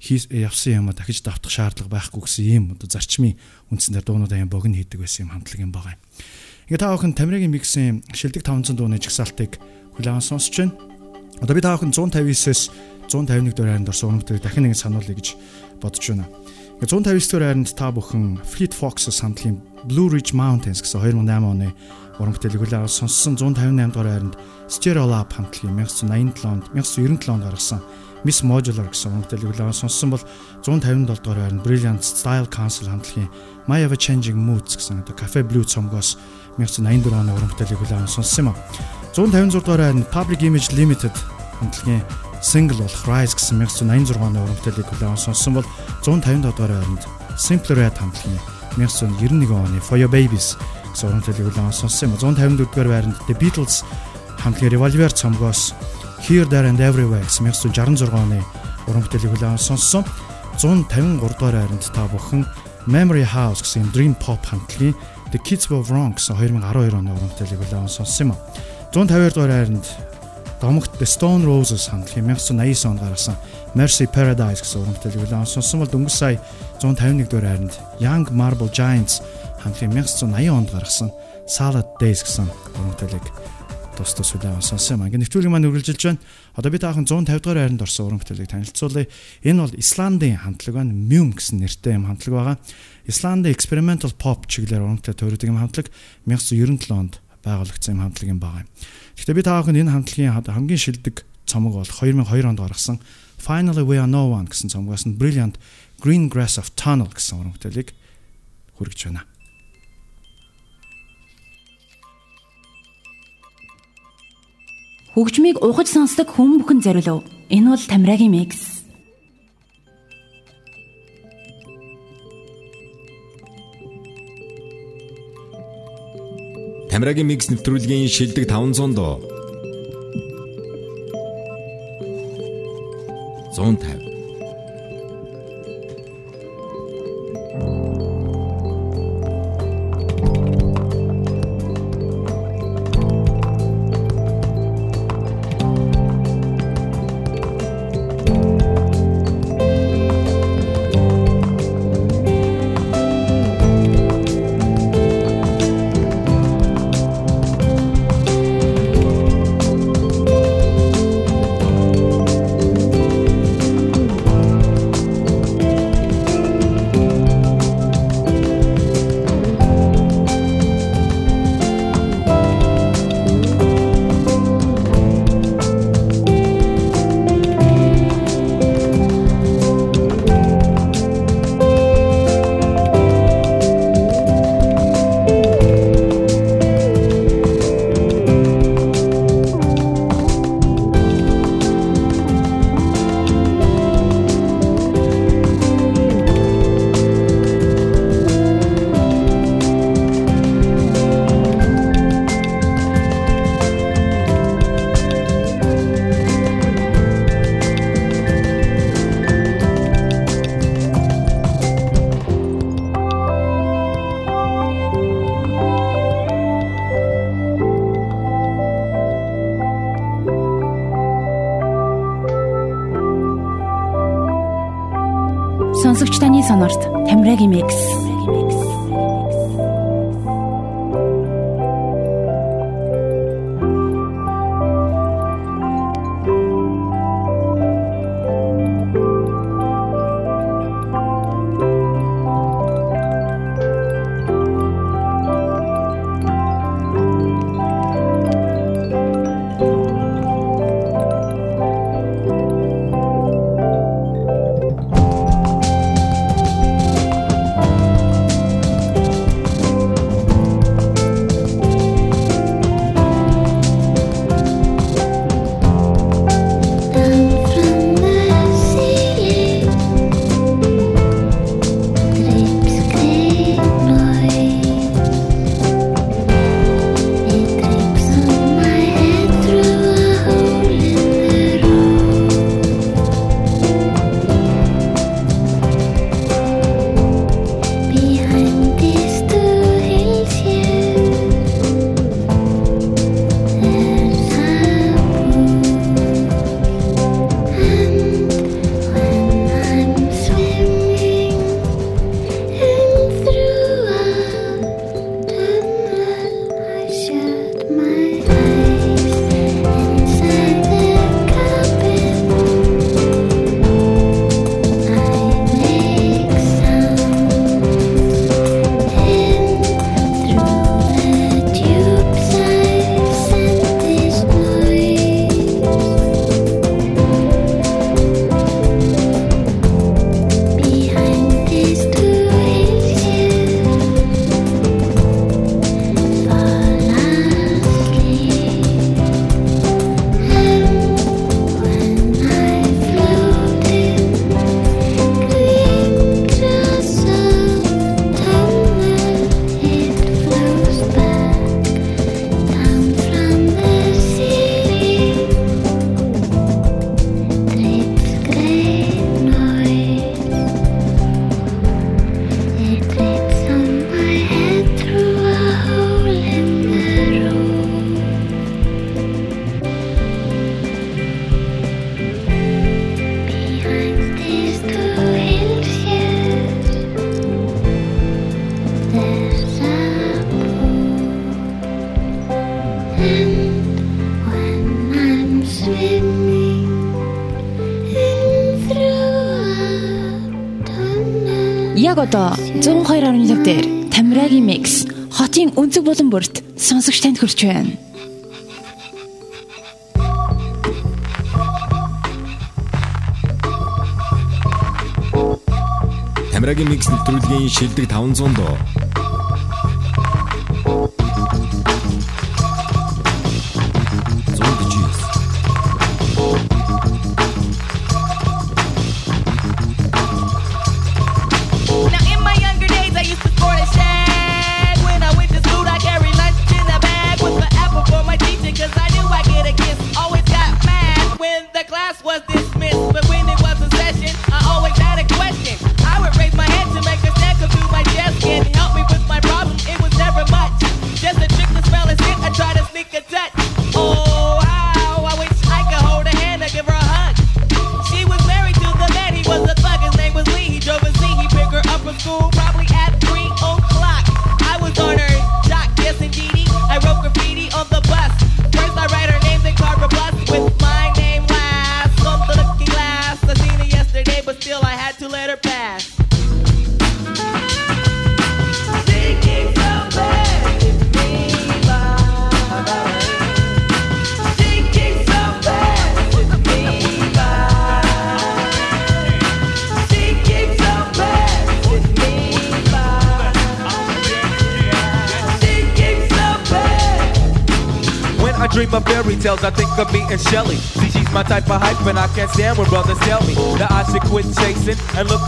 явсан юм а дахиж давтах шаардлага байхгүй гэсэн ийм одоо зарчмын үндсээр дуунуудаа юм богино хийдэг байсан юм хамтлаг юм байгаа. Ингээ та бүхэн Тамирагийн миксийн шилдэг 500 дууны жагсаалтыг хүлээн сонсч байна. Одоо би та бүхэн 159-ээс 151 дөрөв хайранд орсон өнөмтөд дахин нэг сануулъя гэж бодож байна. 159 дөрөв хайранд та бүхэн Fleet Foxes хамтлагийн Blue Ridge Mountains гэсэн 2008 оны уран бүтээлийг хүлээн авсан сонссон 158 дугаар хайранд Stereo Lab хамтлагийн 1987 онд 1997 онд гаргасан Miss Modular гэсэн уран бүтээлийг хүлээн сонсон бол 157 дугаар хайранд Brilliant Style Council хамтлагийн My Ever Changing Moods гэсэн одоо Cafe Blue цомгоос 1984 оны уран бүтээлийг хүлээн сонссон юм а. 156 дугаар хайранд Public Image Limited хамтлагийн single болох Rise гэсэн 1986 оны уран бүтээлийг хүлээн сонссон бол 150 дугаар хайранд Simple Red хамтлагийн 1991 оны For Your Babies гэсэн уран бүтээлийг хүлээн сонссон юм. 154 дугаар хайранд The Beatles хамтлагийн Revolver цомгоос Here There and Everywhere гэсэн 1966 оны уран бүтээлийг хүлээн сонссон. 153 дугаар хайранд та бүхэн Memory House гэсэн Dream Pop хамтлагийн The Kids Were Wrong гэсэн 2012 оны бүтээлийг хүлээн сонссон юм. 152 дугаар хайранд Домогт The Stone Roses хамтлагийн 1989 онд гаргасан Mercy Paradise гэсэн уран бүтээлийг хүлээн сонсон бол дөнгөж сая 151 дугаар хайранд Young Marble Giants хамтлагийн 1980 онд гаргасан Salad Days гэсэн уран бүтээлийг тус тус хүлээн сонсон юм. Ингээ нэвтрүүлэг маань үргэлжилж байна. Одоо би таахан 150 дугаар хайранд орсон уран бүтээлийг танилцуулъя. Энэ бол Исландын хамтлаг байна. Mum гэсэн нэртэй юм хамтлаг байгаа. Исландын experimental pop чиглэлээр уран бүтээл төрөдөг юм хамтлаг 1997 онд байгуулагдсан юм хамтлаг юм байгаа. Гэхдээ би та бүхэнд энэ хамтлагийн хамгийн шилдэг цомог бол 2002 онд гаргасан Finally We Are No One гэсэн цомгоос нь Brilliant Green Grass of Tunnel гэсэн уран бүтээлийг хүргэж байна. Хөгжмийг ухаж сонсдог хүн бүхэн зориулв. Энэ бол Тамирагийн микс. Тамирагийн микс нэвтрүүлгийн шилдэг 500 дуу. 150 одоо 102.5 дээр Тамирагийн микс хотын өнцөг болон бүрт сонсогч танд хүрч байна. Тамирагийн микс нэвтрүүлгийн шилдэг 500 доо.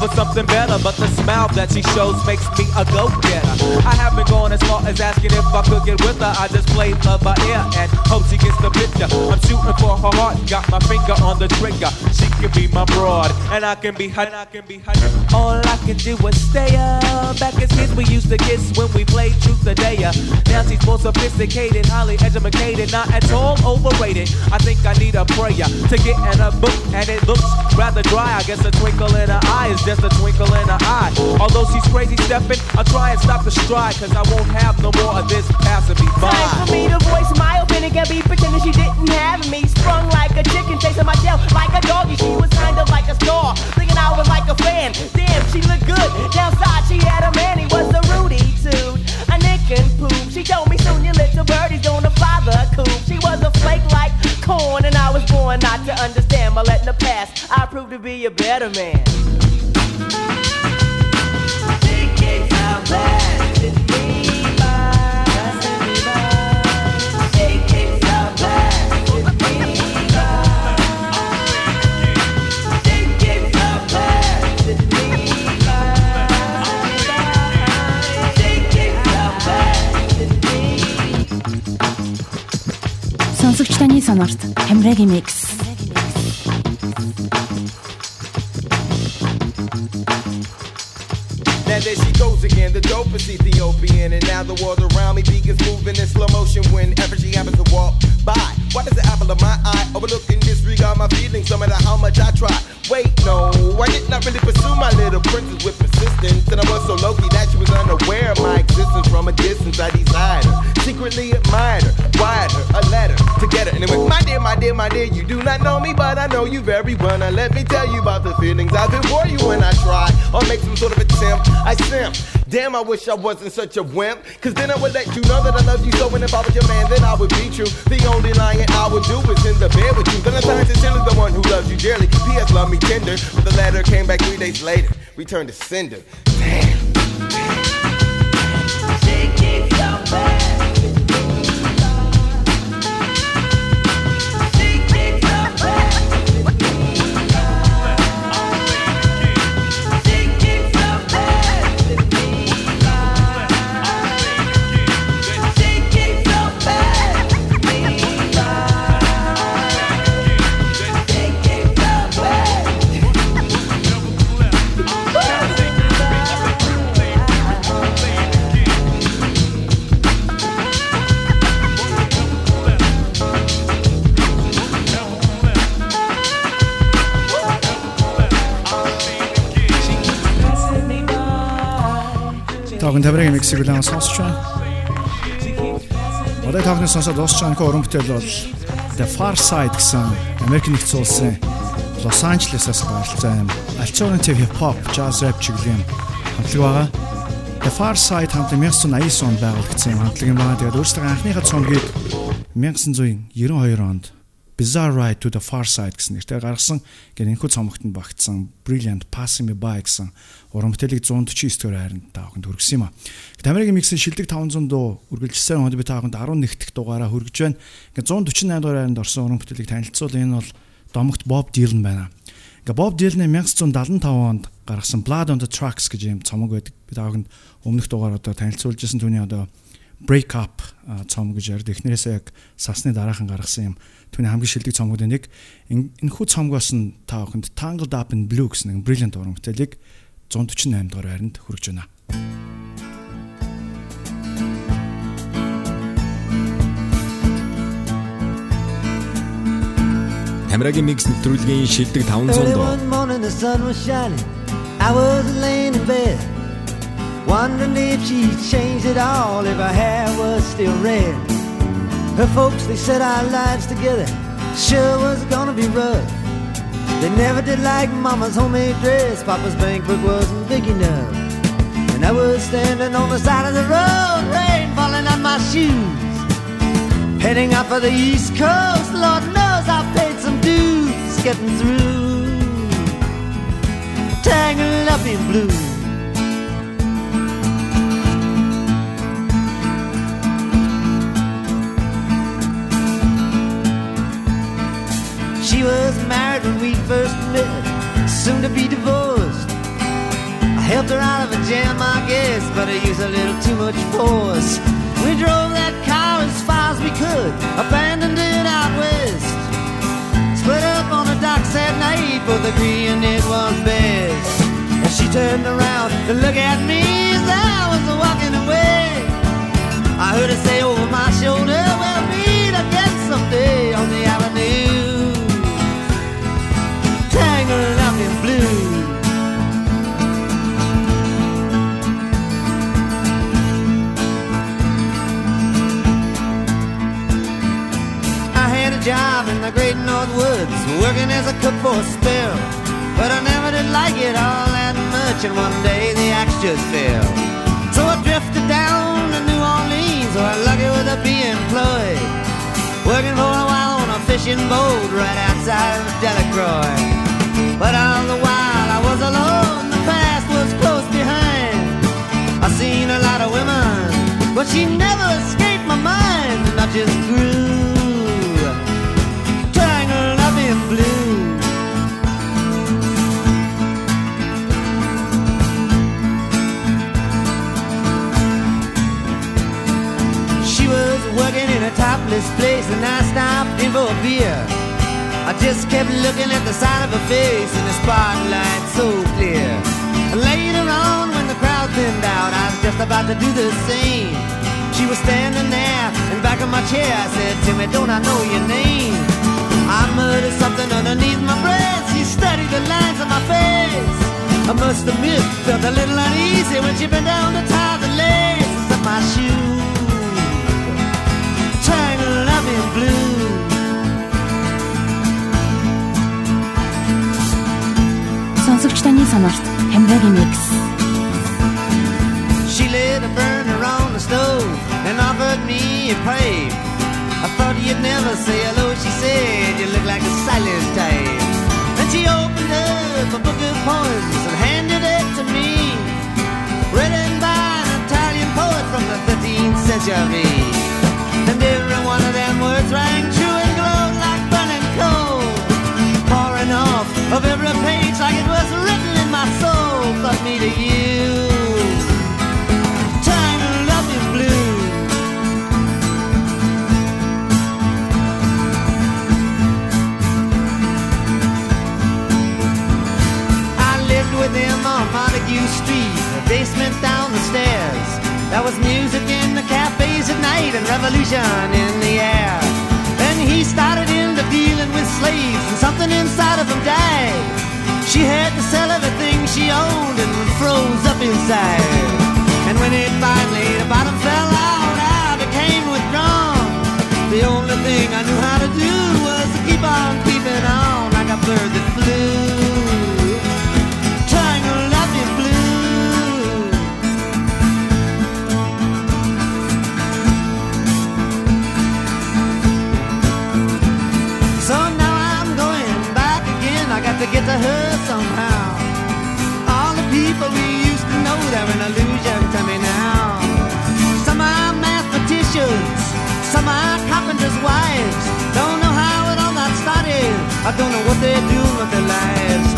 For something better. But the smile that she shows makes me a go-getter. I haven't gone as far as asking if I could get with her. I just play love by ear and hope she gets the picture. I'm shooting for her heart, got my finger on the trigger. She can be my broad, and I can be her. I can be her. All I can do is stay up. Back as kids, we used to kiss when we played truth or dare. Now she's more sophisticated, highly educated, not at all overrated. I think I need a prayer to get in a book, and it looks rather dry. I guess a twinkle in her eye is just a twinkle in her eye. Although she's crazy stepping, I'll try and stop the stride, cause I won't have no more of this passing me by. Time for me to voice my opinion. Can't be pretending she didn't have me. Sprung like a chicken, chasing my tail like a doggy. She was kind of like a star, thinking I was like a fan. Damn, she looked good. Downside, she had a man, he was a Rudy too. A nick and poop. She told me soon your little birdie's gonna fly the coop. She was a flake like corn, and I was born not to understand. By letting the pass, I prove to be a better man. She gets out bad with Mix now the world around me begins moving in slow motion whenever she happens to walk by. Why does the apple of my eye overlook and disregard my feelings no matter how much I try? Wait, no, I did not really pursue my little princess with persistence. And I was so low key that she was unaware of my existence from a distance. I desired her, secretly admired her, wired her a letter to get her. And it went, My dear, my dear, my dear, you do not know me, but I know you very well. Now let me tell you about the feelings I feel for you when I try or make some sort of attempt. I simp. Damn, I wish I wasn't such a wimp. Cause then I would let you know that I love you so. And if I was your man, then I would be true. The only lying I would do is in the bed with you. Then I Valentine's is still the one who loves you dearly. P.S. Love me tender. But the letter came back three days later. Returned to sender. Таахан Тамирагийн миксийг улаан сонсч байна. Одоо таахны сонсоод дуусч байгаа нөхөр бүтээл бол The Far Side гэсэн Америк нэгдсэн улсын Лос Анжелесээс гаралцсан юм. Альтернатив хип хоп, jazz rap чиглэлийн хамтлаг байгаа. The Far Side хамтлаг 1989 онд байгуулагдсан юм хамтлаг юм байна. Тэгээд өөрсдөө анхныхаа цомгийг 1992 онд Bizarre Ride to the Far Side гэсэн нэрээр гаргасан гэр энэхүү цомогтод багтсан Brilliant Passing Me By гэсэн уран бүтээлийг 149 дэх хайранд тааханд хүргэсэн юм а. Америкийн миксийн шилдэг 500 дуу үргэлжилсэн хонд би тааханд 11 дэх дугаараа хүргэж байна. Ингээ 148 дугаар хайранд орсон уран бүтээлийг танилцуул энэ бол домогт Bob Dylan байна. Ингээ Bob Dylan-ы 1975 онд гаргасан Blood on the Tracks гэж юм цомог байдаг. Би тааханд өмнөх дугаар одоо танилцуулж ирсэн түүний одоо Break Up цомог гэж ярд эхнэрээсээ яг сасны дараахан гаргасан юм түүний хамгийн шилдэг цомгуудын нэг энэхүү цомгоос нь та бүхэнд Tangled Up in Blue гэсэн нэг brilliant уран бүтээлийг 148 дугаар байранд хүргэж байна. Тамирагийн микс нэвтрүүлгийн шилдэг 500 дуу. morning the sun was shining. I was laying in bed, wondering if she changed it all, if her hair was still red. Her folks, they said our lives together sure was gonna be rough. They never did like Mama's homemade dress, Papa's bank book wasn't big enough. And I was standing on the side of the road, rain falling on my shoes. Heading up for the East Coast, Lord knows I paid some dues getting through. Tangled up in blue. Was married when we first met, soon to be divorced. I helped her out of a jam, I guess, but I used a little too much force. We drove that car as far as we could, abandoned it out west. Split up on the docks that night, both agreeing it was best. And she turned around to look at me as I was walking away. I heard her say over my shoulder, we'll meet again someday job in the great North Woods, working as a cook for a spell. But I never did like it all that much, and one day the axe just fell. So I drifted down to New Orleans, where I'm lucky with a be employed. Working for a while on a fishing boat right outside of Delacroix. But all the while I was alone, the past was close behind. I seen a lot of women, but she never escaped my mind, and I just grew topless place, and I stopped in for a beer. I just kept looking at the side of her face in the spotlight so clear. Later on, when the crowd thinned out, I was just about to do the same. She was standing there in back of my chair. I said, Timmy, don't I know your name? I muttered something underneath my breath. She studied the lines on my face. I must admit, felt a little uneasy when she bent down to tie the laces of my shoes Tangled up in blue. Сонсогч таны сонорт Тамирагийн микс. She lit a burner on the stove and offered me a pipe. I thought you'd never say hello, she said. You look like a silent type. Then she opened up a book of poems and handed it to me. Written by an Italian poet from the 13th century. Every one of them words rang true and glowed like burning coal. Pouring off of every page like it was written in my soul. But me to you. Blue. I lived with him on Montague Street, a basement down the stairs. There was music the cafes at night and revolution in the air. Then he started into dealing with slaves and something inside of him died. She had to sell everything she owned and froze up inside. And when it finally the bottom fell out, I became withdrawn. The only thing I knew how to do was to keep on keeping on like a bird that flew. get to her somehow. All the people we used to know, they're an illusion to me now. Some are mathematicians, some are carpenters' wives. Don't know how it all got started. I don't know what they do with their lives.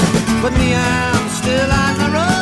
But me, I'm still on the road.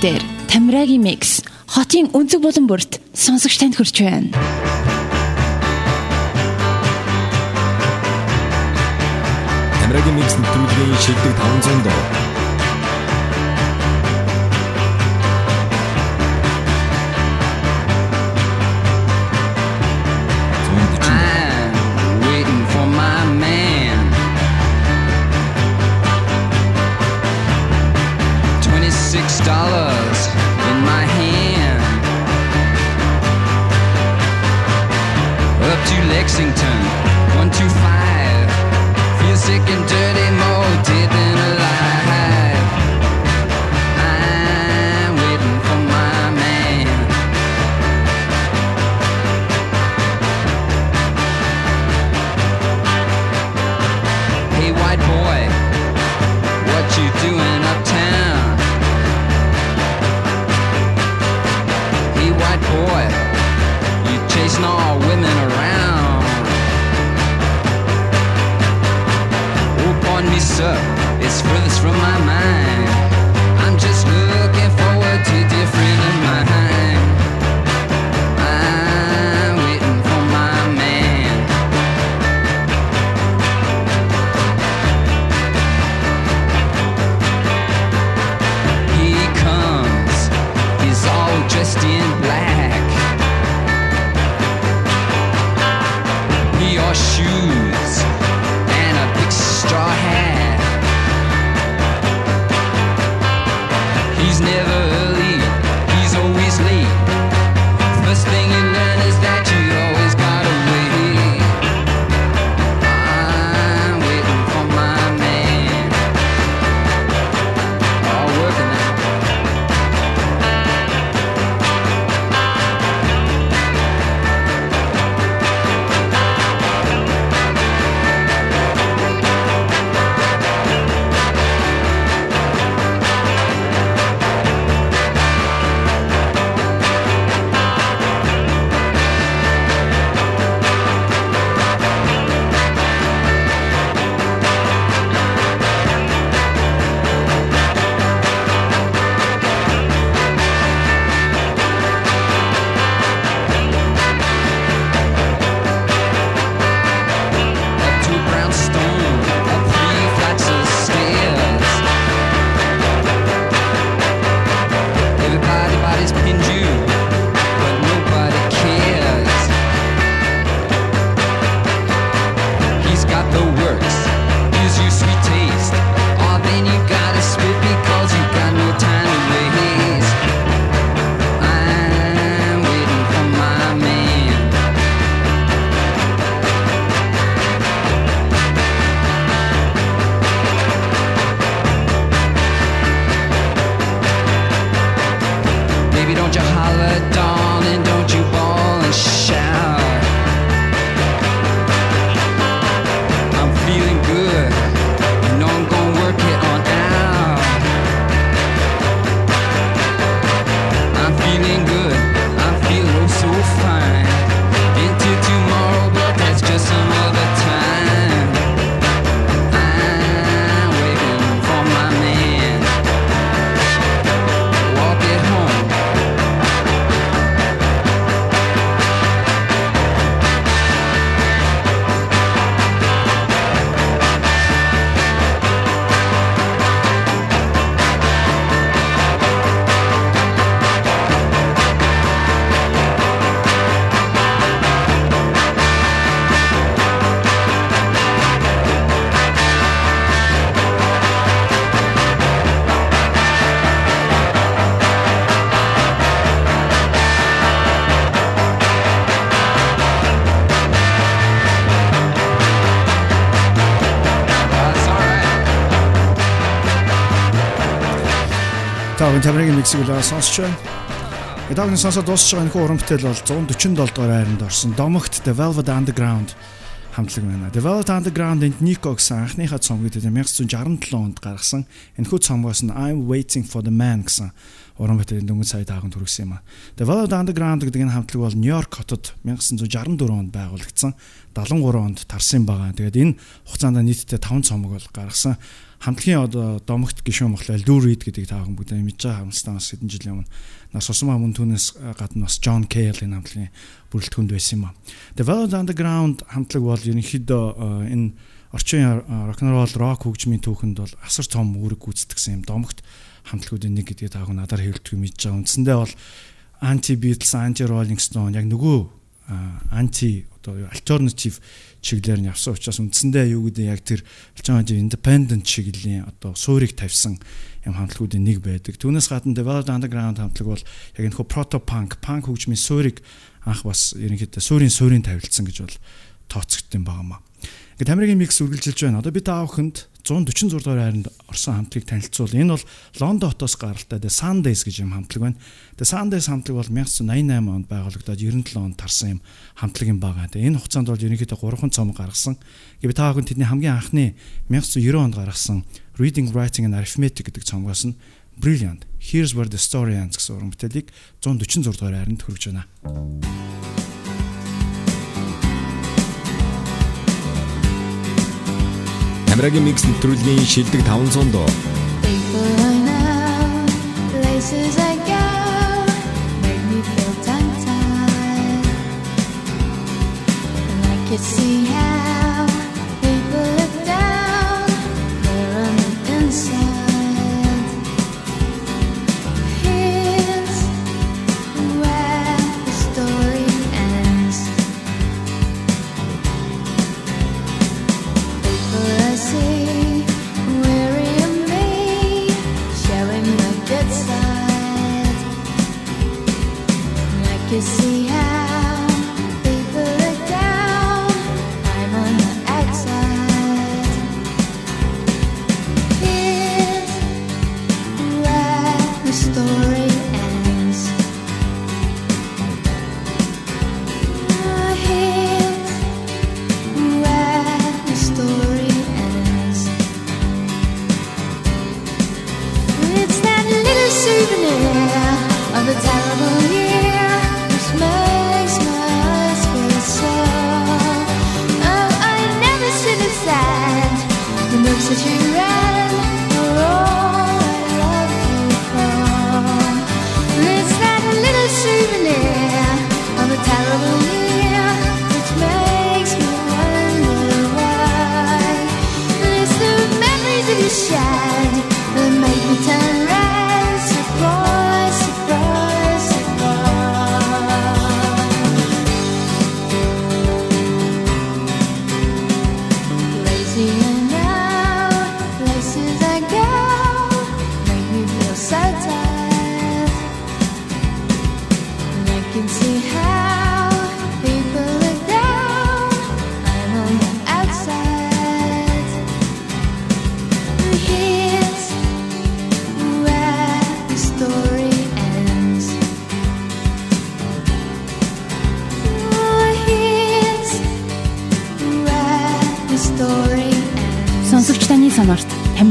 Дээр Тамирагийн микс хотын өнцөг болон бүрт сонсогч танд хүрч байна. Тамирагийн микс нэвтрүүлгийн шилдэг 500 доо. Таагийн тамирын миксийг л сонсч байна. Эдагны сонсоод дуусч байгаа нөхөр уран бүтээл бол 147 дугаар хайранд орсон. Домогт The Velvet Underground хамтлаг байна. The Velvet Underground-д Nico гэсэн анхныхаа цомгод 1967 онд гаргасан энэхүү цомгоос нь I'm Waiting for the Man гэсэн уран бүтээлийн дөнгөж сая тааганд хүргэсэн юм а. The Velvet Underground гэдэг энэ хамтлаг бол Нью-Йорк хотод 1964 онд байгуулагдсан 73 онд тарсан байгаа. Тэгээд энэ хугацаанд нийтдээ 5 цомог бол гаргасан. Хамтлагийн одоо домогт болохоор Lou Reed гэдэг таахан бүгд мэдж байгаа хамстаас хэдэн жилийн өмнө нар сусмаа мөн түүнээс гадна бас Cale энэ хамтлагийн бүрэлдэхүүнд байсан юм а. The Velvet Underground хамтлаг бол ерөнхийдөө энэ орчин рок-н-ролл рок хөгжмийн түүхэнд бол асар том үүрэг гүйцэтгэсэн юм домогт хамтлагуудын нэг гэдгийг таах надаар хэлдэг мэдж байгаа. Үндсэндээ бол anti Beatles, anti Rolling Stone яг нөгөө анти одоо альтернатив чиглэлээр нь явсан учраас үндсэндээ юу гэдэг яг тэр альтернатив independent чиглэлийн одоо суурийг тавьсан юм хамтлагуудын нэг байдаг. Түүнээс гадна Velvet Underground хамтлаг бол яг энэ хөө proto punk, punk хөгжмийн суурийг анх бас ерөнхийдөө суурийн суурийн тавилдсан гэж бол тооцогдсон байгаамаа. Ингээд Америкийн микс үргэлжилж байна. Одоо бид аавханд 146 дугаар хайранд орсон хамтлагийг танилцуул. Энэ бол Лондон хотоос гаралтай The Sundays гэж юм хамтлаг байна. The Sundays хамтлаг бол 1988 онд байгуулагдаад 97 онд тарсан юм хамтлаг юм байгаа. Тэгээ энэ хугацаанд бол ерөнхийдөө 3 цом гаргасан. Гэвь та бүхэн тэдний хамгийн анхны 1990 онд гаргасан Reading, Writing and Arithmetic гэдэг цомгоос нь Brilliant. Here's where the story ends гэсэн уран бүтээлийг 146 дугаар хайранд хүргэж байна. Тамирагийн микс нэвтрүүлгийн шилдэг 500 дуу. People I know, places I go, make me feel tongue-tied. And I can see how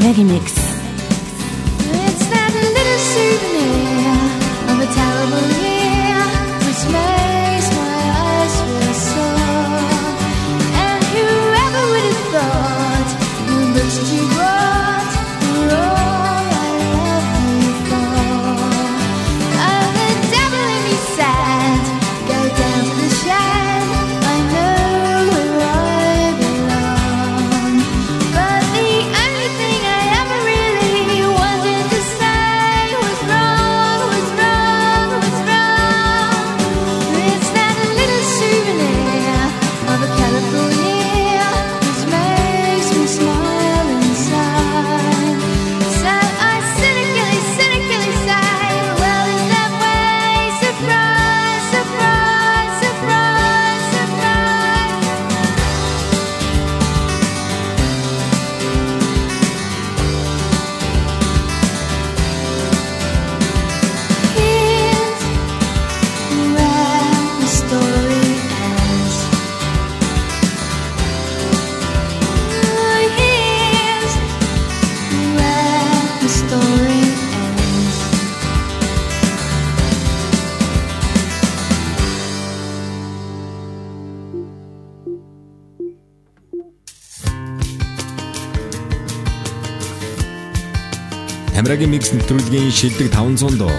Тамирагийн микс. Микс нэвтрүүлгийн шилдэг 500 дуу.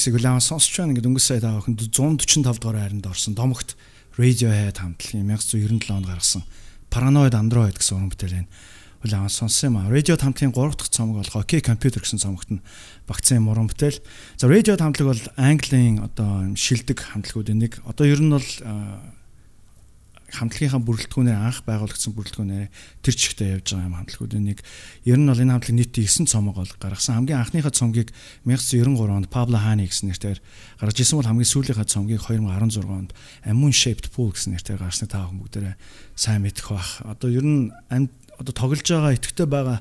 Миксийг улаан сонсч байна гэдэг өнгөрсөн сая таахан 145 дугаар хайранд орсон домогт Radiohead хамтлагийн 1997 онд гаргасан Paranoid Android гэсэн уран бүтээл байна. Улаан сонссон юм а. Radiohead хамтлагийн 3 дахь цомог болох OK Computer гэсэн цомогт нь багцсан уран бүтээл. За Radiohead хамтлаг бол Английн одоо шилдэг хамтлагуудын нэг. Одоо ер нь бол хамтлагийнхаа бүрэлдэхүүнээр анх байгуулагдсан бүрэлдэхүүнээр тэр чигтээ явж байгаа юм хамтлагуудын нэг. Ер нь бол энэ хамтлаг нийтийн 9 цомог бол гаргасан. Хамгийн анхныхаа цомгийг 1993 онд Pablo Hani гэсэн нэрээр гаргаж ирсэн бол хамгийн сүүлийнхаа цомгийг 2016 онд Amun Shaped Pool гэсэн нэрээр гаргасныг та бүхэн бүгдээрээ сайн мэдэх бах. Одоо ер нь одоо тоглож байгаа итгэвтэй байгаа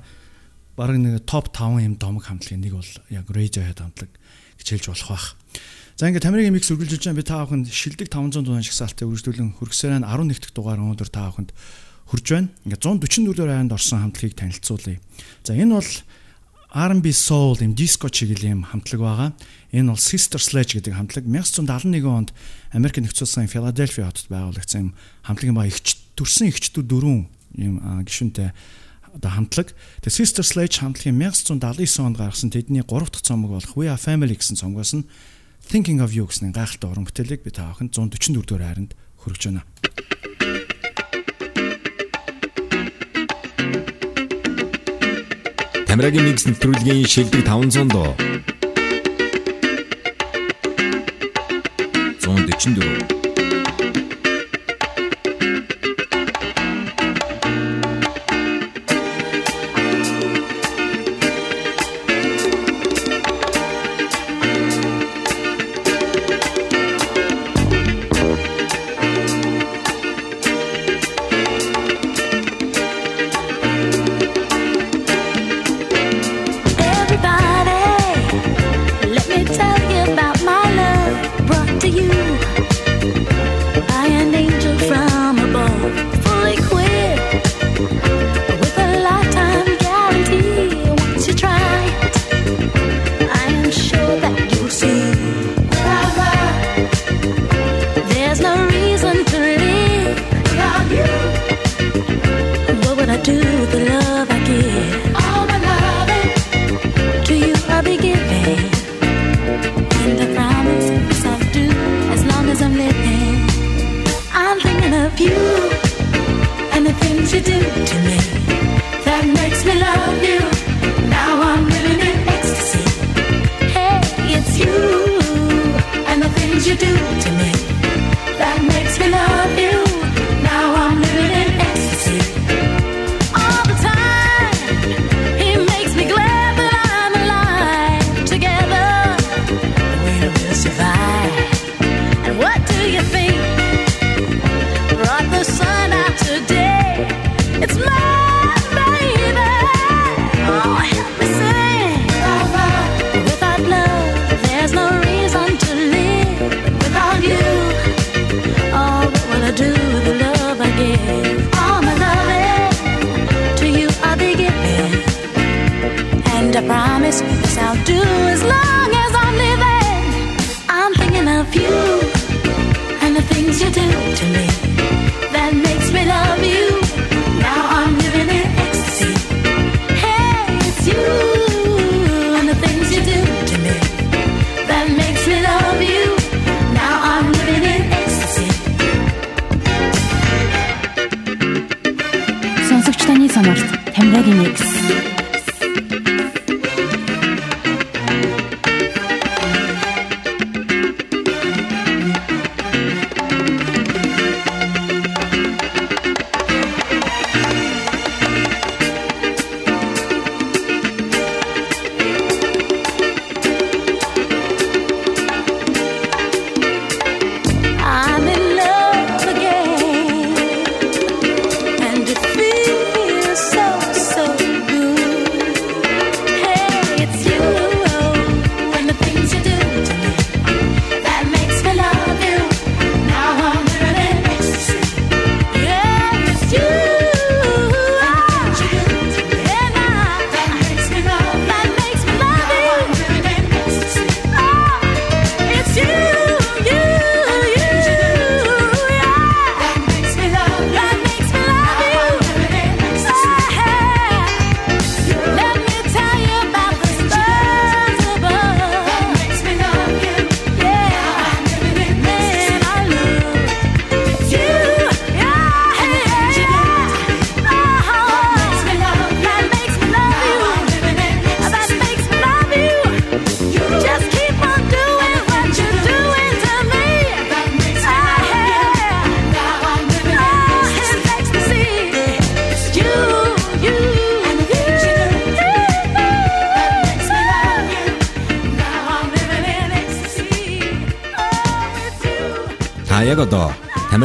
бараг нэг топ 5 юм домог хамтлагийн нэг бол яг Radiohead хамтлаг гэж хэлж болох бах. За ингээд Тамирын микс үргэлжлүүлж байгаа би та бүхэнд шилдэг 500 дугаар шагсаалтыг үргэлжлүүлэн хөргсөрэн 11 дахь дугаар өнөөдөр та бүхэнд хүрж байна. Ингээд 144 аянд орсон хамтлагийг танилцуулъя. За энэ бол R&B soul юм диско чиглэлийн хамтлаг байгаа. Энэ бол Sister Sledge гэдэг хамтлаг 1971 онд Америк нэгдсэн улсын Филадельфи хотод байгуулагдсан юм хамтлагийн ба ихч төрсэн ихчдүүд дөрвөн юм гишүүнтэй одоо хамтлаг. Тэгээ Sister Sledge хамтлагийн 1979 онд гаргасан тэдний 3 дахь цомог болох We Are Family гэсэн цомгоос нь Thinking of You гэсэн гайхалтай уран бүтээлийг би та бүхэнд 144 дугаар хайранд хүргэж байна. Тамирагийн микс нэвтрүүлгийн шилдэг 500 дуу. 144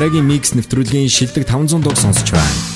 Тамирагийн микс нэвтрүүлгийн шилдэг 500 дуг сонсож байна.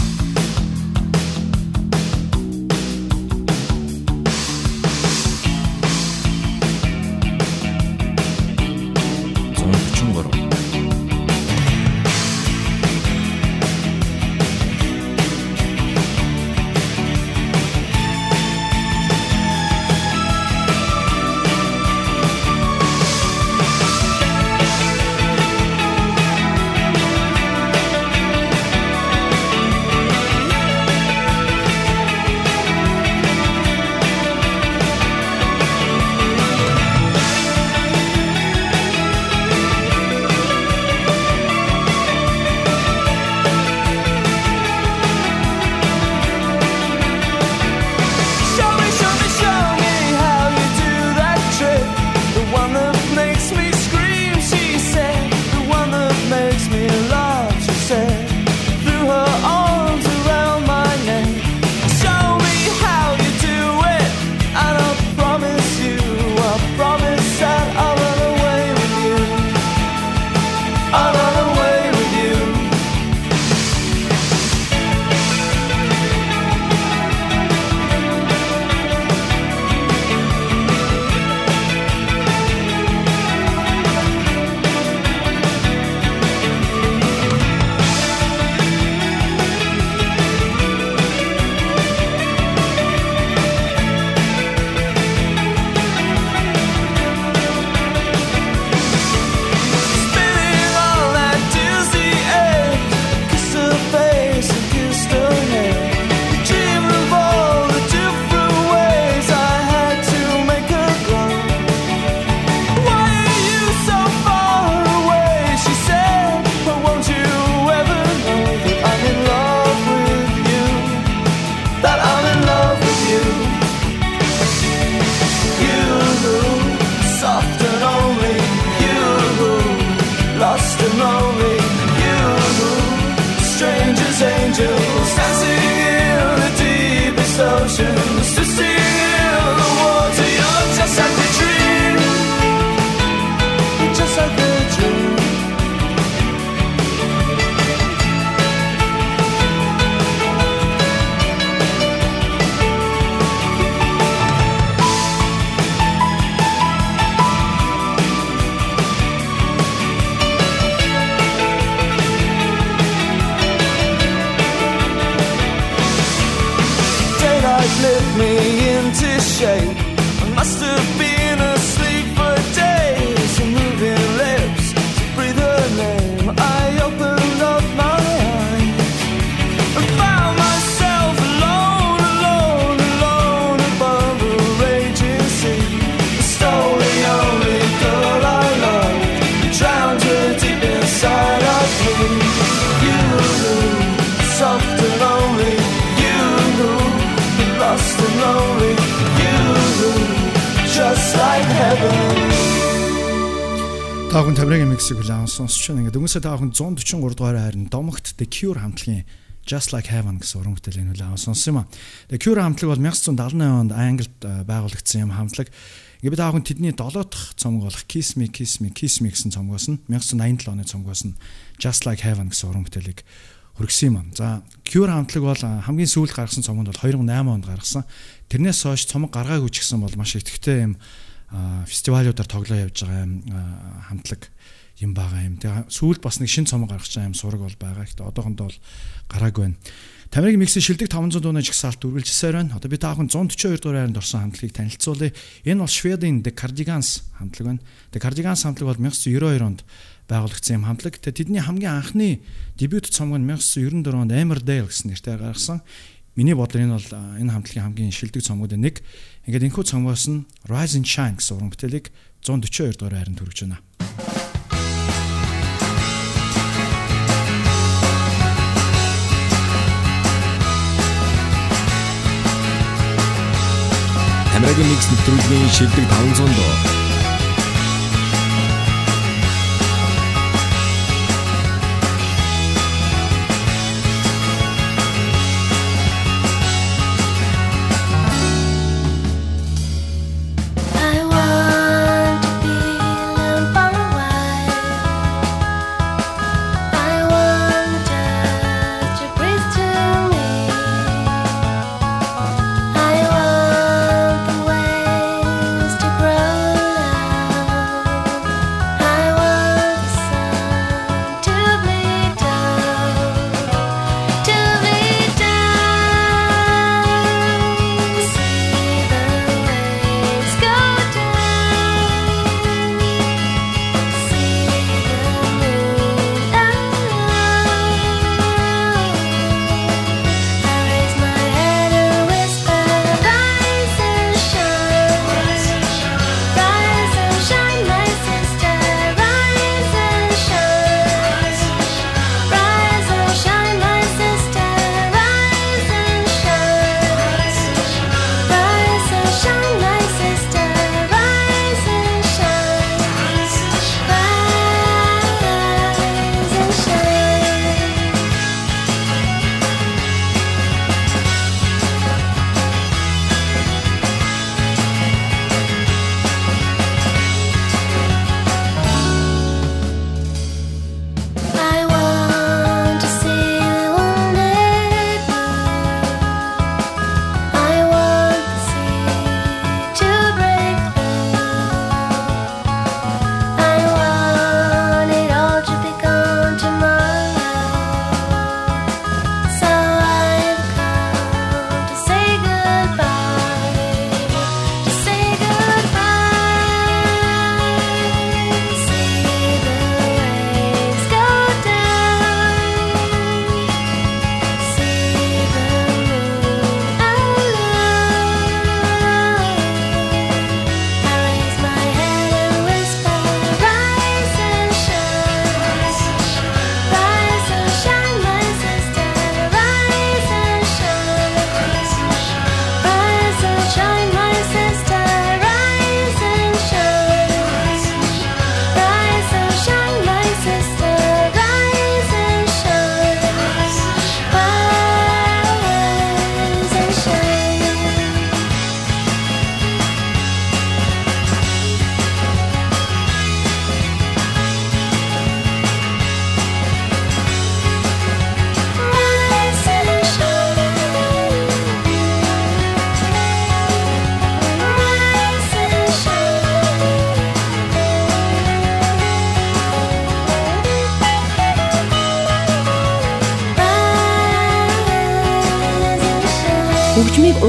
Сонсч байна. Ингээд өнгөрсөө та бүхэн 143 дугаар хайрын Домогт The Cure хамтлагийн Just Like Heaven гэсэн уран бүтээлийн хүлээн сонссон юм а. The Cure хамтлаг бол 1978 онд Англид байгуулагдсан юм хамтлаг. Ингээд би та бүхэн тэдний 7 дахь цомог болох Kiss Me Kiss Me Kiss Me гэсэн цомгоос нь 1987 оны цомгоос нь Just Like Heaven гэсэн уран бүтээлийг хүргэсэн юм. За Cure хамтлаг бол э, хамгийн сүүлд гаргасан цомгонд бол 2008 онд гаргасан. Тэрнээс хойш цомог гаргаагүй ч гэсэн бол маш идэвхтэй юм фестивалуудаар тоглоо явж байгаа хамтлаг юм байгаа юм. Тэгээ сүүлд бас нэг шин цомог гаргаж байгаа юм сураг бол байгаа. Гэхдээ одоохондоо бол гараагүй байна. Тамирын миксийн шилдэг 500 дууны жигсаалт үргэлжилсээр байна. Одоо би та бүхэн 142 дугаар хайранд орсон хамтлагийг танилцуулъя. Энэ бол Шведийн The Cardigans хамтлаг байна. The Cardigans хамтлаг бол 1992 онд байгуулагдсан юм хамтлаг. Тэгээ тэдний хамгийн анхны дебют цомог нь 1994 онд Emmerdale гэсэн нэртэй гаргасан. Миний бодлоор энэ бол энэ хамтлагийн хамгийн шилдэг цомгуудын нэг. Ингээд энэхүү цомгоос нь Rise and Shine гэсэн уран бүтээлийг 142 дугаар хайранд хүргэж байна. Тамирагийн микс нэвтрүүлгийн шилдэг 500 дуу.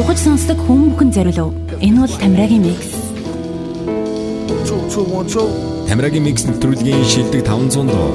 Тамирагимыг угаж сонсдог хүн бүхэн зориулв. Энэ бол Тамирагийн микс. Тамирагийн микс нэвтрүүлгийн шилдэг 500 дуу.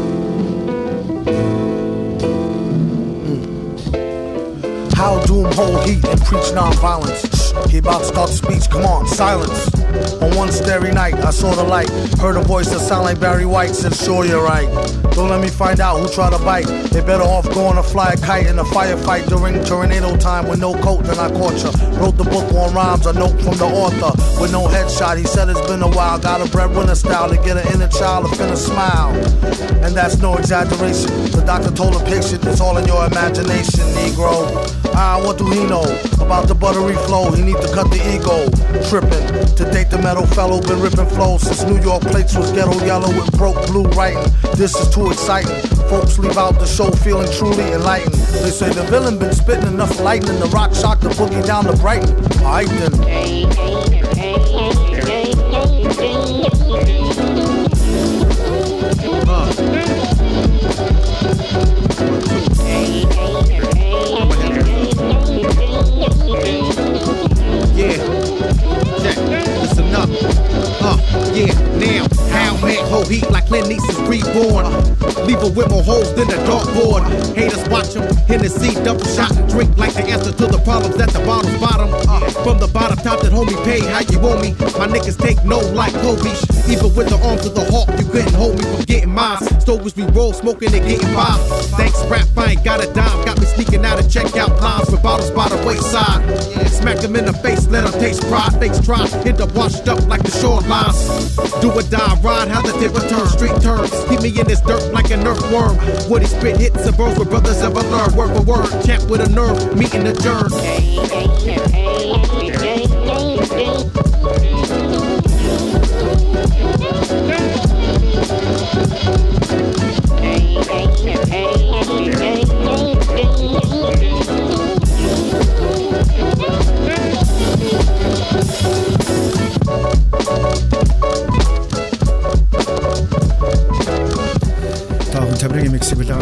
How doom hold heat and preach nonviolence. He about to start the speech. Come on, silence. On one starry night, I saw the light. Heard a voice that sounded like Barry White. Said, "Sure, you're right. Don't let me find out who tried to bite. They better off going to fly a kite in a firefight during tornado time with no coat. Then I caught ya. Wrote the book on rhymes. A note from the author with no headshot. He said it's been a while. Got a breadwinner style to get an inner child to finna smile. And that's no exaggeration. The doctor told the patient it's all in your imagination, Negro. Ah, what do he know about the buttery flow? He need to cut the ego. Tripping to date the metal fellow been ripping flow since New York plates was ghetto yellow with broke blue writing. This is too exciting. Folks leave out the show feeling truly enlightened. They say the villain been spitting enough lightning to rock shock the boogie down to Brighton. Alright then. Yeah, now. How man hold heat like Clint Eastwood reborn. Leave a with more holes than a dartboard. Haters watch them. Hennessy double shot and drink like the answer to the problems at the bottom's bottom. Uh, from the bottom top that homie pay how you want me. My niggas take no like Kobe. Even with the arms of the hawk, you couldn't hold me from getting mine. Stoves we roll, smoking and getting by. Thanks, rap, I ain't got a dime. Got me Sneaking out of checkout lines with bottles by the wayside. Smack them in the face, let them taste pride. Fakes try, hit the washed up like the shorelines. Do or die, ride how the tip turn, Street turns, Keep me in this dirt like an earthworm. Woody spit hits the burns with brothers of learn Word for word, champ with a nerve, meeting in the hey, hey. Hey, hey, hey.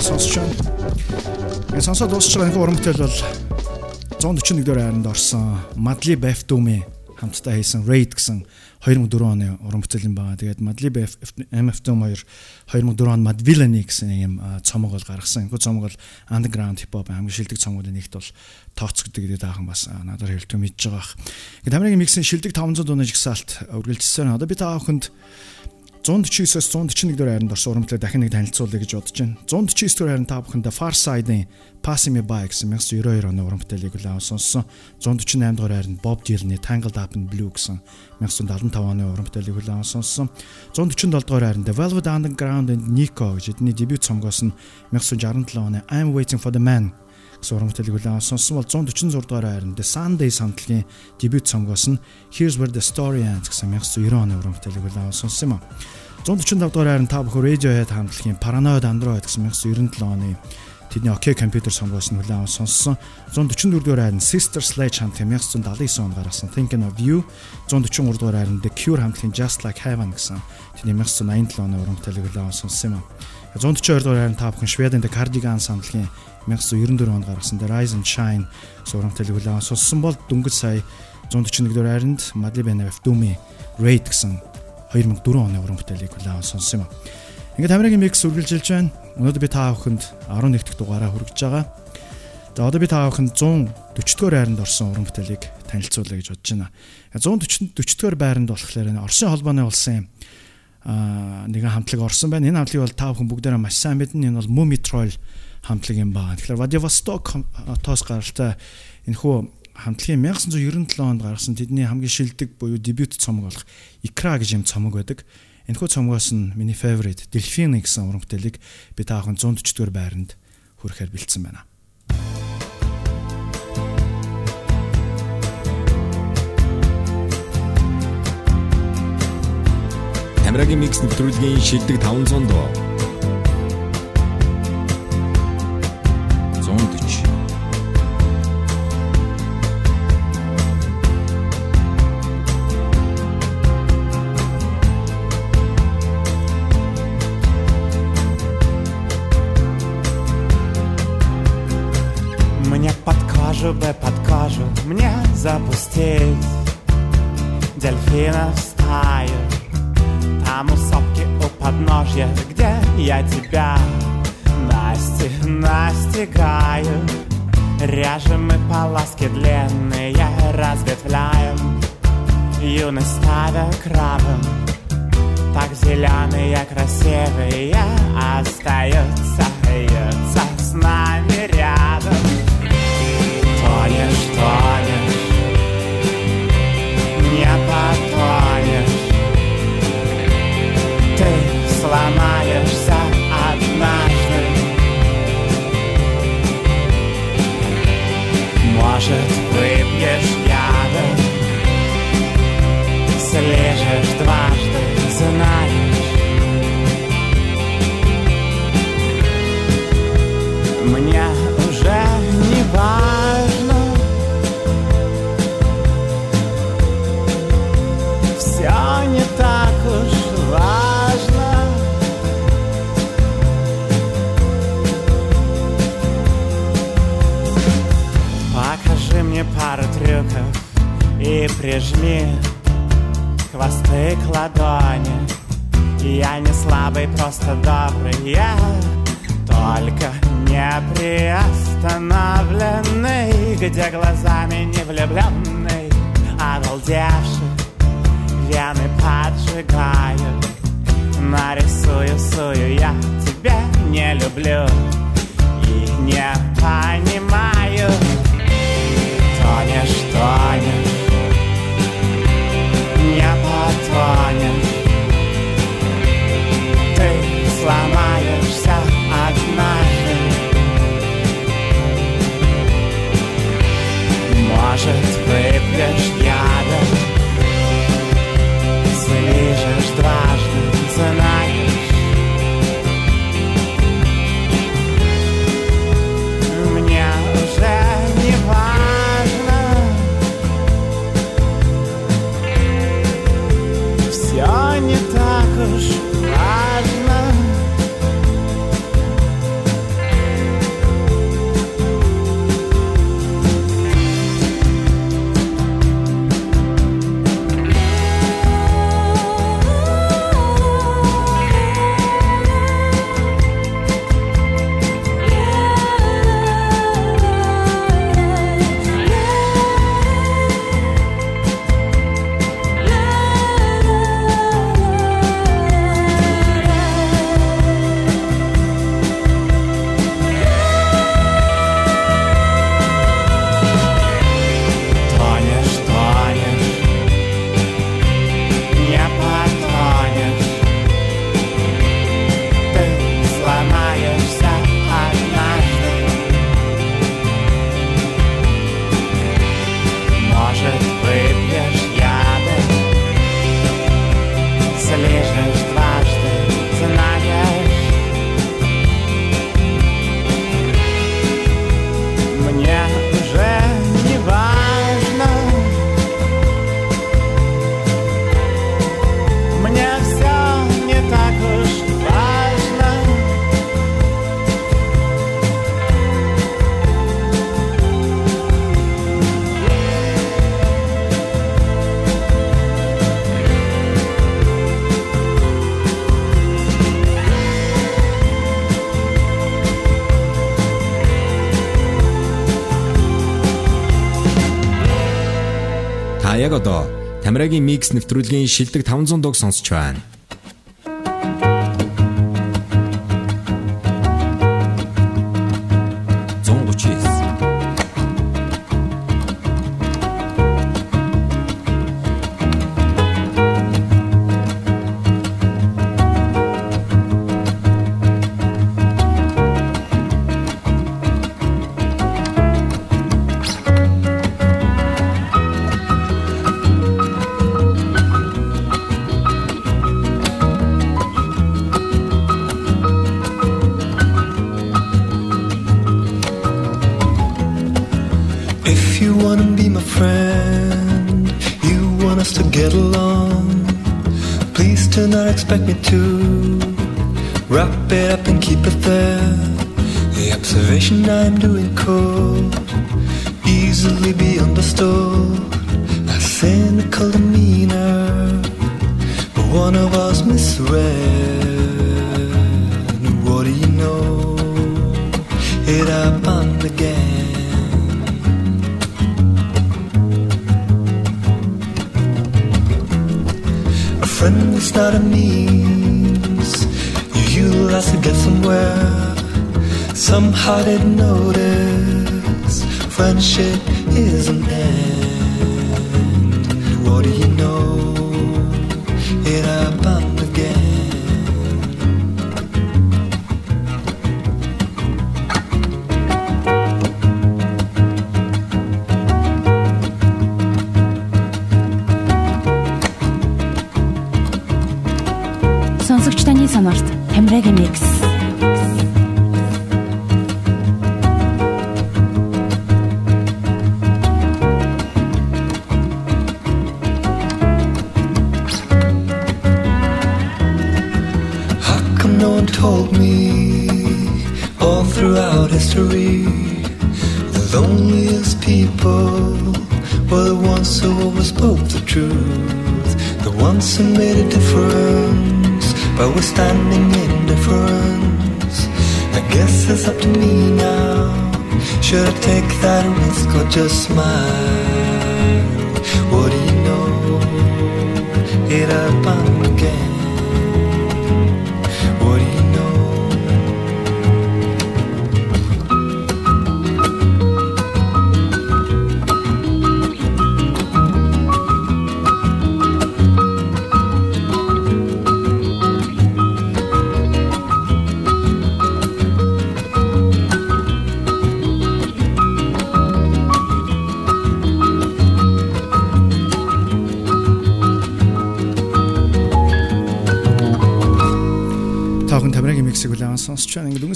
Үлээн сонсч байна. Энэ сонсоод дуусч байгаа энэ уран бүтээл бол 141 дэх хайранд орсон Madly Befdumi хамтдаа хийсэн Raid гэсэн 2004 оны уран бүтээл юм байна. Тэгээд Madly MF2 2004 он Madvillainy гэсэн юм цомог бол гаргасан. Энэ цомог бол underground hip hop хамгийн шилдэг цомгуудын нэгт бол тооцогддог гэдэг таахан бас надад хэлтүү мэдж байгаа. Ингээд Тамирагийн миксийн шилдэг 500 дууны жигсаалт үргэлжилсэн. Одоо би та бүхэнд 149-оос 141 дэх хайранд орсон бүтээл дахин нэг танилцуулъя гэж бодож байна. 149 дэх хайранд та бүхэндээ Far Side-ийн Passing Me By гэсэн 1992 оны уран бүтээлийг үлээн сонссон. 148 дэх хайранд Bob Dylan-ы Tangled Up in Blue гэсэн 1975 оны уран бүтээлийг үлээн сонссон. 147 дэх хайранд Velvet Underground and Nico гэж эдний дебют цомгоос нь 1967 оны I'm Waiting for the Man гэсэн уран бүтээлийг үлээн сонссон бол 146 дугаар хайранд The Sunday самтлагийн дебют цомгоос нь Here's Where the Story Ends гэсэн 1990 оны уран бүтээлийг үлээн сонссон юм а. 145 дугаар хайранд та бүхэн Radiohead хамтлагийн Paranoid Android гэсэн 1997 оны тэдний OK компьютер сонгоос нь хүлээн сонссон. 144 дугаар хайранд Sister Sledge хамтлагийн 1979 онд гаргасан Thinking of You, 143 дугаар хайранд The Cure хамтлагийн Just Like Heaven гэсэн тэдний 1987 оны уран бүтээлийг хүлээн сонссон юм а. 142 дугаар хайранд та бүхэн Шведийн The Cardigans хамтлагийн 1994 онд гаргасан The Rise and Shine хүлээн аван сонссон бол дөнгөж сая 141 дугаар хайранд Madly Benef Dumi Raid гэсэн 2004 оны уран бүтээлийг хүлээн сонссон юм. Ингээд Америкийн микс үргэлжилж байна. Өнөөдөр би та бүхэнд 11 дахь дугаараа хүргэж байгаа. За одоо би та бүхэнд 140 дугаар байранд орсон уран бүтээлийг танилцуулъя гэж бодож байна. 140 40 дугаар байранд болохоор Оросын холбооны улсын нэгэн хамтлаг орсон байна. Энэ хамтлагийг бол та бүхэн бүгдээрээ маш сайн мэднэ. Энэ бол Mumi Troll хамтлаг юм байна. Тэгэхээр Vladivostok тоос гаралтай энэ хүү хамтлагийн 1997 онд гаргасан тэдний хамгийн шилдэг буюу дебют цомог болох Икра гэж юм цомог байдаг. Энэхүү цомгоос нь миний favorite Delphine гэсэн уран бүтээлийг би та бүхэн 140 дугаар байранд хүрэхээр бэлдсэн байна. Тамирагийн микс нэвтрүүлгийн шилдэг 500 дуу. Здесь дельфинов стаю Там у сопки у подножья, где я тебя Насти, настигаю Ряжем мы полоски длинные, разветвляем. Юность ставя крабом Так зеленые, красивые Остаются, остаются с нами и прижми хвосты к ладони. Я не слабый, просто добрый. Я только не приостановленный Где глазами не влюбленный. Обалдевший, вены поджигаю Нарисую, сую, я тебя не люблю И не понимаю. Тонешь, тонешь потонешь Ты сломаешься однажды. Может, выпьешь яда одоо Тамирагийн микс нэвтрүүлгийн шилдэг 500 дуг сонсч байна.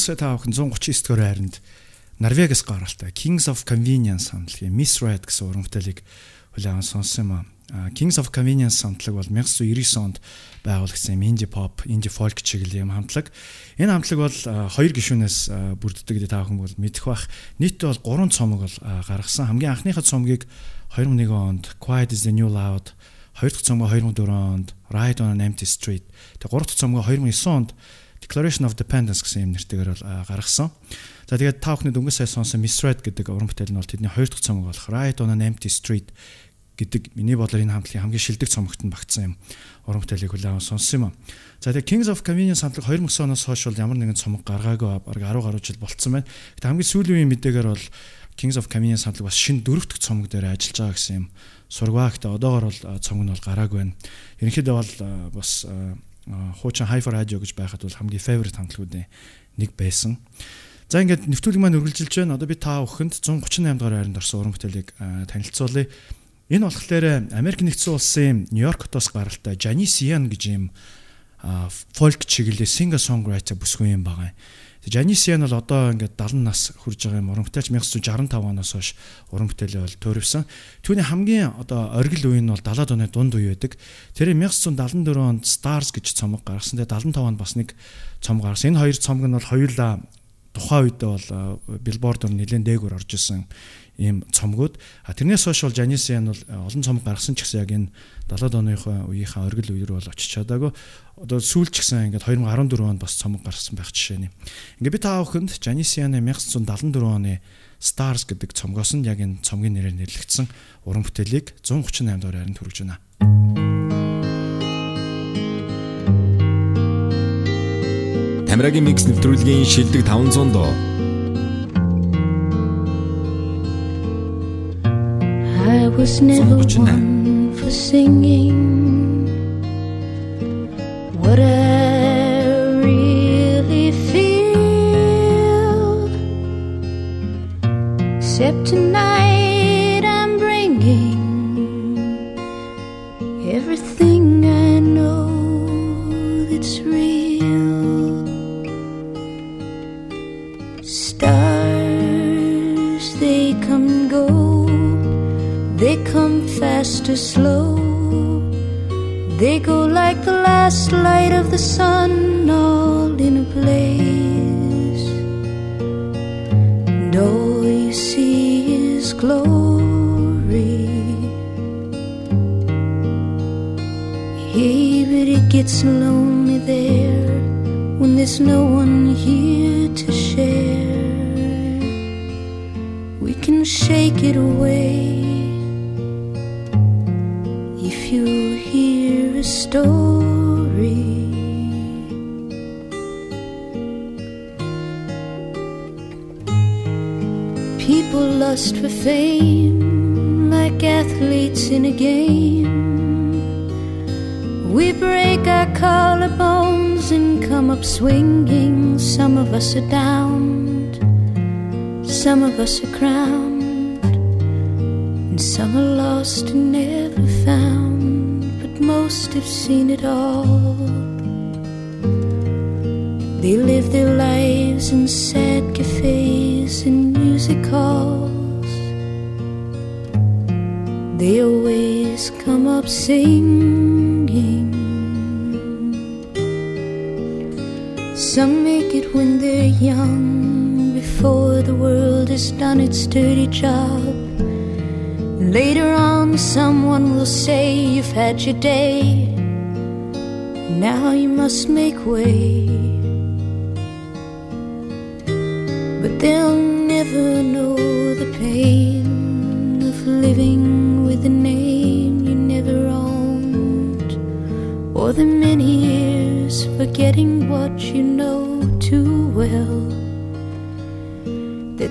Өнгөсөө та бүхэн 139 дугаар хайранд Норвегиас гаралтай Kings of Convenience хамтлагийн Miss Red гэсэн уран бүтээлийг хүлээн сонссон юм аа. Kings of Convenience хамтлаг бол 1999 онд байгуулагдсан юм инди pop, инди folk чиглэлийн юм хамтлаг. Энэ хамтлаг бол хоёр гишүүнээс бүрддэг гэдэг та бүхэн бол мэдэх бах. Нийтдээ бол 3 цомог бол гаргасан. Хамгийн анхныхаа цомгийг 2001 онд Quiet is the New Loud, хоёр дахь цомгоо 2004 онд Ride on an Empty Street, тэгээ гурав дахь цомгоо 2009 онд Declaration of Dependence гэсэн юм нэртэйгээр бол гаргасан. За тэгээд та бүхний дөнгөж сая сонсон Misread гэдэг уран бүтээл нь бол тэдний хоёр дахь цомог болох Ride on an Empty Street гэдэг миний бодлоор энэ хамтлагийн хамгийн шилдэг цомогт нь багтсан юм уран бүтээлийг хүлээн сонссон юм. За тэгээд Kings of Convenience хамтлаг 2009 оноос хойш бол ямар нэгэн цомог гаргаагүй бараг 10 гаруй жил болцсон байна. Гэтэ хамгийн сүүлийн үеийн мэдээгээр бол Kings of Convenience хамтлаг бас шинэ дөрөв дэх цомог дээр ажиллаж байгаа гэсэн юм сургаа. Гэтэ одоогор бол цомог нь бол гараагүй байна. Ерөнхийдөө бол бас а, хуучин Hi-Fi радио гэж байхад бол хамгийн favorite хамтлагуудын нэг байсан. За ингээд нэвтрүүлэг маань үргэлжилж байна. Одоо би та бүхэнд 138 дугаар хайранд орсон уран бүтээлийг а, танилцуулъя. Энэ болохоор Америк нэгдсэн улсын Нью-Йорк хотоос гаралтай Janice Ian гэж юм folk чиглэлийн singer songwriter бүсгүй юм байгаа. Janice Ian бол одоо ингээд 70 нас хүрж байгаа юм уран бүтээлч 1965 оноос хойш уран бүтээлээ бол төрөвсөн. Түүний хамгийн одоо оргил үе нь бол 70-аад оны дунд үе байдаг. Тэр 1974 онд Stars гэж цомог гаргасан. Тэгээ 75 онд бас нэг цомог гаргасан. Энэ хоёр цомог нь бол хоёулаа тухайн үедээ бол а, Billboard-оор нэлээд дээгүүр орж исэн ийм цомгууд. А тэрнээс хойш бол Ian бол а, олон цомог гаргасан ч гэсэн яг энэ 70-аад оныхоо үеийнхээ оргил үеэр бол очиж чадаагүй. Одоо сүүлд ч гэсэн ингээд 2014 онд бас цомог гаргасан байх жишээ нь. Ингээд би та бүхэнд Ian-ы 1974 оны Stars гэдэг цомгоос нь яг энэ цомгийн нэрээр нэрлэгдсэн уран бүтээлийг 138 дугаар хайранд хүргэж байна. Тамирагийн микс нэвтрүүлгийн шилдэг 500 доо. I was never one for singing what I really feel. Except tonight I'm bringing everything I know that's real. Stars, come fast or slow. They go like the last light of the sun, all in a blaze. And all you see is glory. Hey, but it gets lonely there when there's no one here to share. We can shake it away if you hear a story. People lust for fame like athletes in a game. We break our collarbones and come up swinging. Some of us are downed, some of us are crowned, and some are lost and never found. Most have seen it all. They live their lives in sad cafes and music halls. They always come up singing. Some make it when they're young, before the world has done its dirty job. Later on, someone will say, You've had your day. Now you must make way. But they'll never know the pain of living with a name you never owned, or the many years forgetting what you know too well.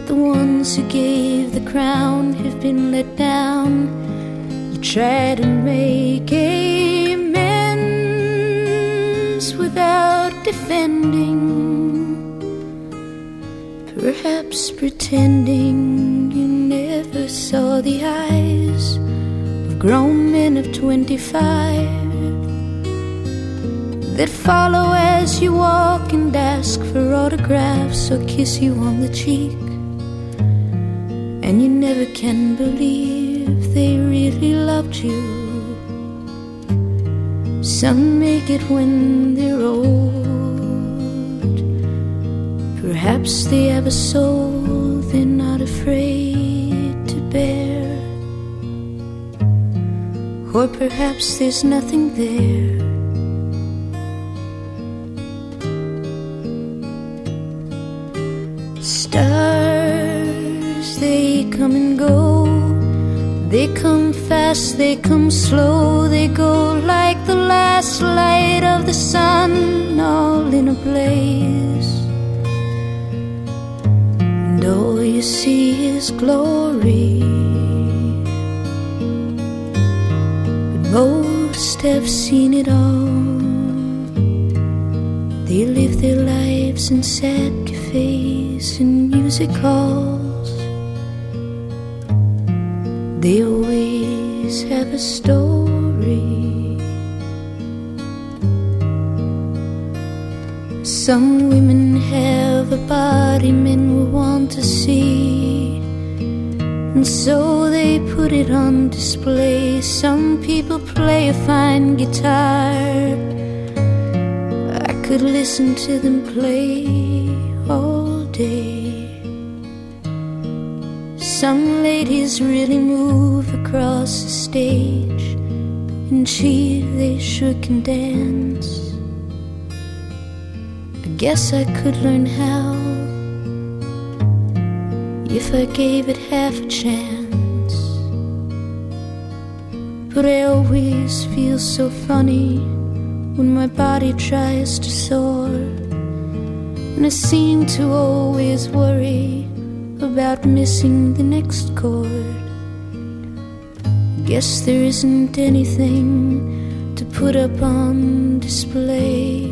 The ones who gave the crown have been let down. You try to make amends without defending. Perhaps pretending you never saw the eyes of grown men of 25 that follow as you walk and ask for autographs or kiss you on the cheek. And you never can believe they really loved you. Some make it when they're old. Perhaps they have a soul they're not afraid to bear. Or perhaps there's nothing there. Stars, they come and go. They come fast, they come slow. They go like the last light of the sun, all in a blaze. And all you see is glory. But most have seen it all. They live their lives in sad cafes and music halls. They always have a story. Some women have a body men will want to see. And so they put it on display. Some people play a fine guitar. I could listen to them play all day. Some ladies really move across the stage. And gee, they sure can dance. I guess I could learn how if I gave it half a chance. But I always feel so funny when my body tries to soar. And I seem to always worry about missing the next chord. Guess there isn't anything to put up on display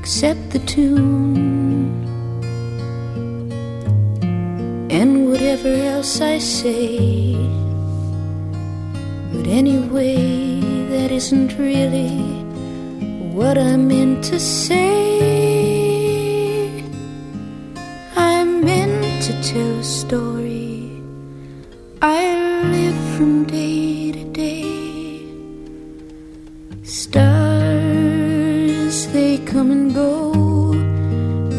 except the tune and whatever else I say. But anyway, that isn't really what I meant to say. to tell a story. I live from day to day. Stars, they come and go.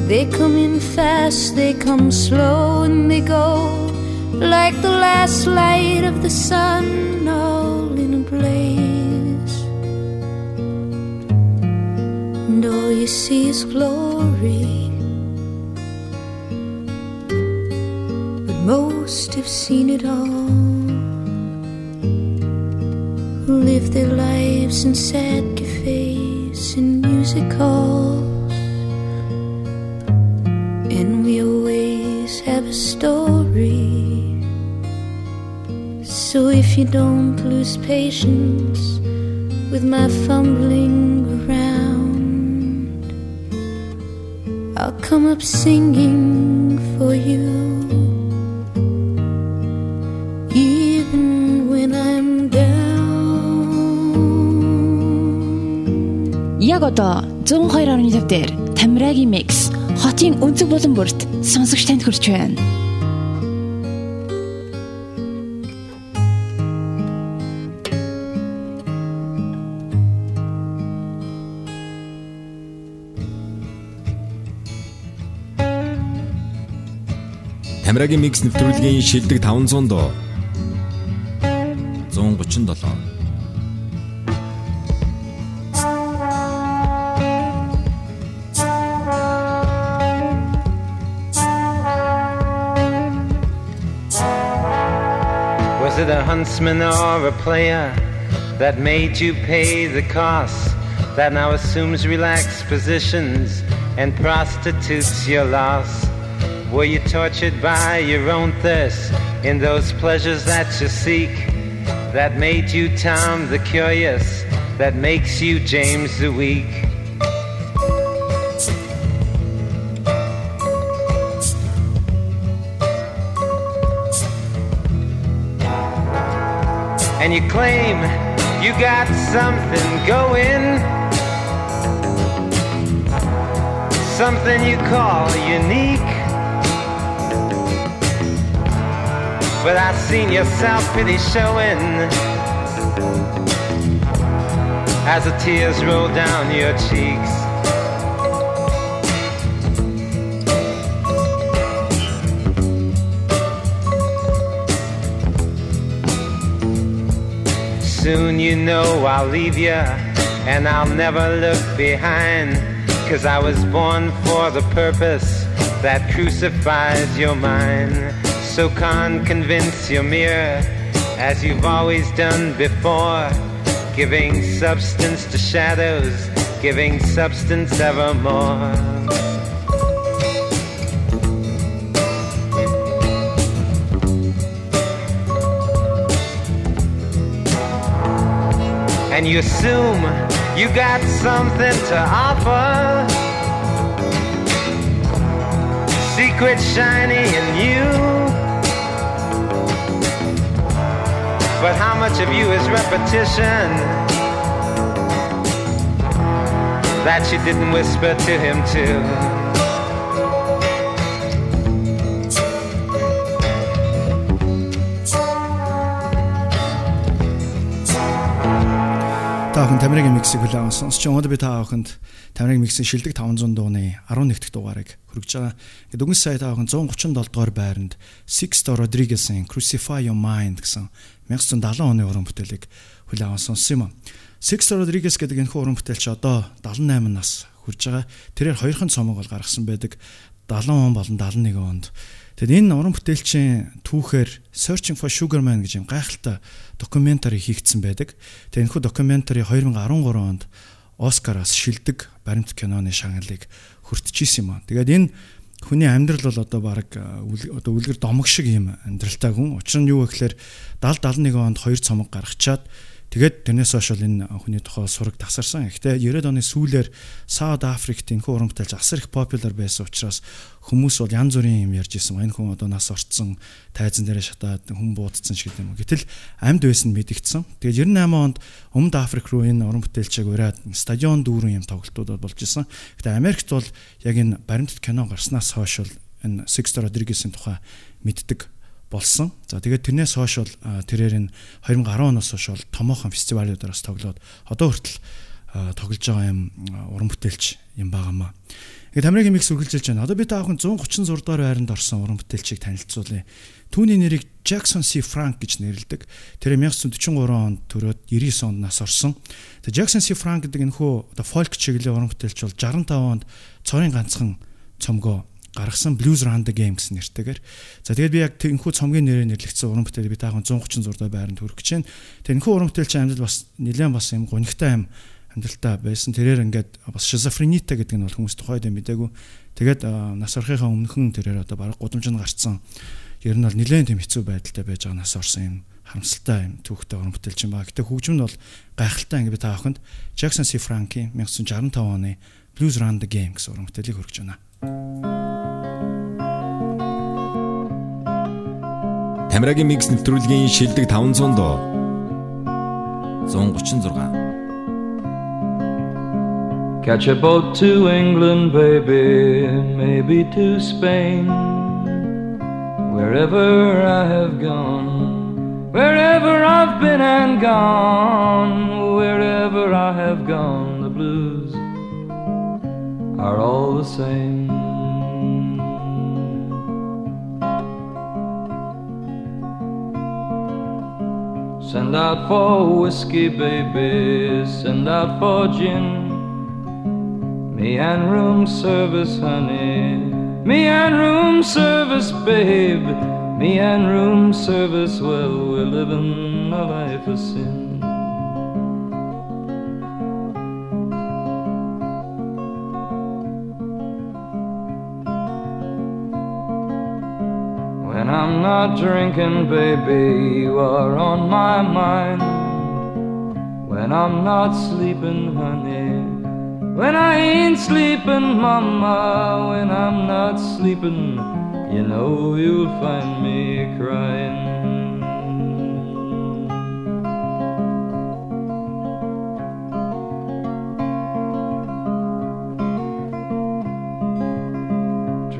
They come in fast, they come slow, and they go like the last light of the sun, all in a blaze. And all you see is glory. Most have seen it all. Live their lives in sad cafes and music halls. And we always have a story. So if you don't lose patience with my fumbling around, I'll come up singing for you. Яг одоо 102.5 дээр Тамирагийн микс хотын өнцөг болон бүрт сонсогч танд хүрч байна. Тамирагийн микс нэвтрүүлгийн шилдэг 500 доо 137 huntsman or a player that made you pay the cost? That now assumes relaxed positions and prostitutes your loss? Were you tortured by your own thirst in those pleasures that you seek? That made you Tom the Curious, that makes you James the Weak? And you claim you got something going, something you call unique. But I've seen your self-pity showing as the tears roll down your cheeks. Soon you know I'll leave you and I'll never look behind. Cause I was born for the purpose that crucifies your mind. So can't convince your mirror as you've always done before. Giving substance to shadows, giving substance evermore. You assume you got something to offer. Secret shiny in you. But how much of you is repetition that you didn't whisper to him too? Та бүхэн Тамирагийн миксийг хүлээн сонсч өнөөдөр би та бүхэнд Тамирагийн миксийн шилдэг 500 дууны 11 дахь дугаарыг хүргэж байгаа. Ингээд өнгөрсөн сая та бүхэн 137 дугаар байранд Sixto Rodriguez-ийн Crucify Your Mind гэсэн 1970 оны уран бүтээлийг хүлээн сонссон юм. Sixto Rodriguez гэдэг энэхүү уран бүтээлч одоо 78 нас хүрж байгаа. Тэрээр хоёрхан цомог бол гаргасан байдаг. 70 он болон 71 онд Тэгэд энэ уран бүтээлчийн түүхээр Searching for Sugar Man гэж юм гайхалтай докюментари хийгдсэн байдаг. Тэгээ энэхүү докюментари 2013 онд Оскараас шилдэг баримт киноны шагналыг хүртчихсэн юм аа. Тэгээд энэ хүний амьдрал бол одоо баг одоо үлгэр домог шиг юм амьдралтай хүн. Учир нь юу гэхээр 70 71 онд хоёр цомог гаргачаад Тэгээд тэрнээс хойш бол энэ хүний тухай сураг тасарсан. Гэхдээ 90-ад оны сүүлээр Сауд Африкт энэ уран бүтээлч асар их популяр байсан учраас хүмүүс бол янз бүрийн юм ярьж исэн. Энэ хүн одоо нас орцсон, тайзан дээрээ шатаад хүн буудцсан ч гэдэг юм. Гэтэл амьд байсан мэдэгдсэн. Тэгээд 98 онд Өмнөд Африк руу энэ уран бүтээлчийг ураад стадион дүүрэн юм тоглолтууд болж исэн. Гэхдээ Америкт бол яг энэ баримтат кино гарснаас хойш бол энэ Sixto Rodriguez-ийн тухай мэддэг болсон. За тэгээд тэрнээс хойш бол тэрээр энэ 2010 оноос хойш бол томоохон фестивалуудаас тоглоод одоо хүртэл тоглож байгаа юм уран бүтээлч юм байгаамаа. Ингээд Тамирагийн микс үргэлжилж байна. Одоо би та бүхэн 136 дугаар байранд орсон уран бүтээлчийг танилцуулъя. Түүний нэрийг Jackson C. Frank гэж нэрлэдэг. Тэр 1943 онд төрөөд 99 онд нас орсон. Тэгээ Jackson C. Frank гэдэг энэхүү одоо folk чиглэлийн уран бүтээлч бол 65 онд цорын ганцхан цомгоо гаргасан Blues the Game гэсэн нэртэйгээр. За тэгээд би яг тэрнхүү цомгийн нэрээр нэрлэгдсэн уран бүтээл би таахан 136 дугаар байранд хүрэх гэж байна. Тэрнхүү уран бүтээлчийн амьд бас нэлээд бас юм гонигтай юм амьдралтай байсан. Тэрээр ингээд бас шизофренитай гэдэг нь бол хүмүүс тухайд мэдээгүй. Тэгээд нас орохынхаа өмнөхөн тэрээр одоо бараг гудамжинд гарцсан. Ер нь бол нэлээд тийм хэцүү байдалтай байж байгаа нас орсон юм харамсалтай юм түүхтэй уран бүтээлч юм ба. Гэтэ хөгжим нь бол гайхалтай ингээд та бүхэнд Jackson C. Frank-ийн 1965 оны Blues Run the Game гэсэн уран бүтээлийг хүргэж байна. Тамирагийн микс нэвтрүүлгийн шилдэг 500 доо 136 Catch a boat to England, baby, maybe to Spain. Wherever I have gone, wherever I've been and gone, wherever I have gone, the blues are all the same. Send out for whiskey, baby, send out for gin. Me and room service, honey. Me and room service, babe. Me and room service, well, we're living a life of sin. When I'm not drinking, baby, you are on my mind. When I'm not sleeping, honey. When I ain't sleeping, mama, when I'm not sleeping, you know you'll find me crying.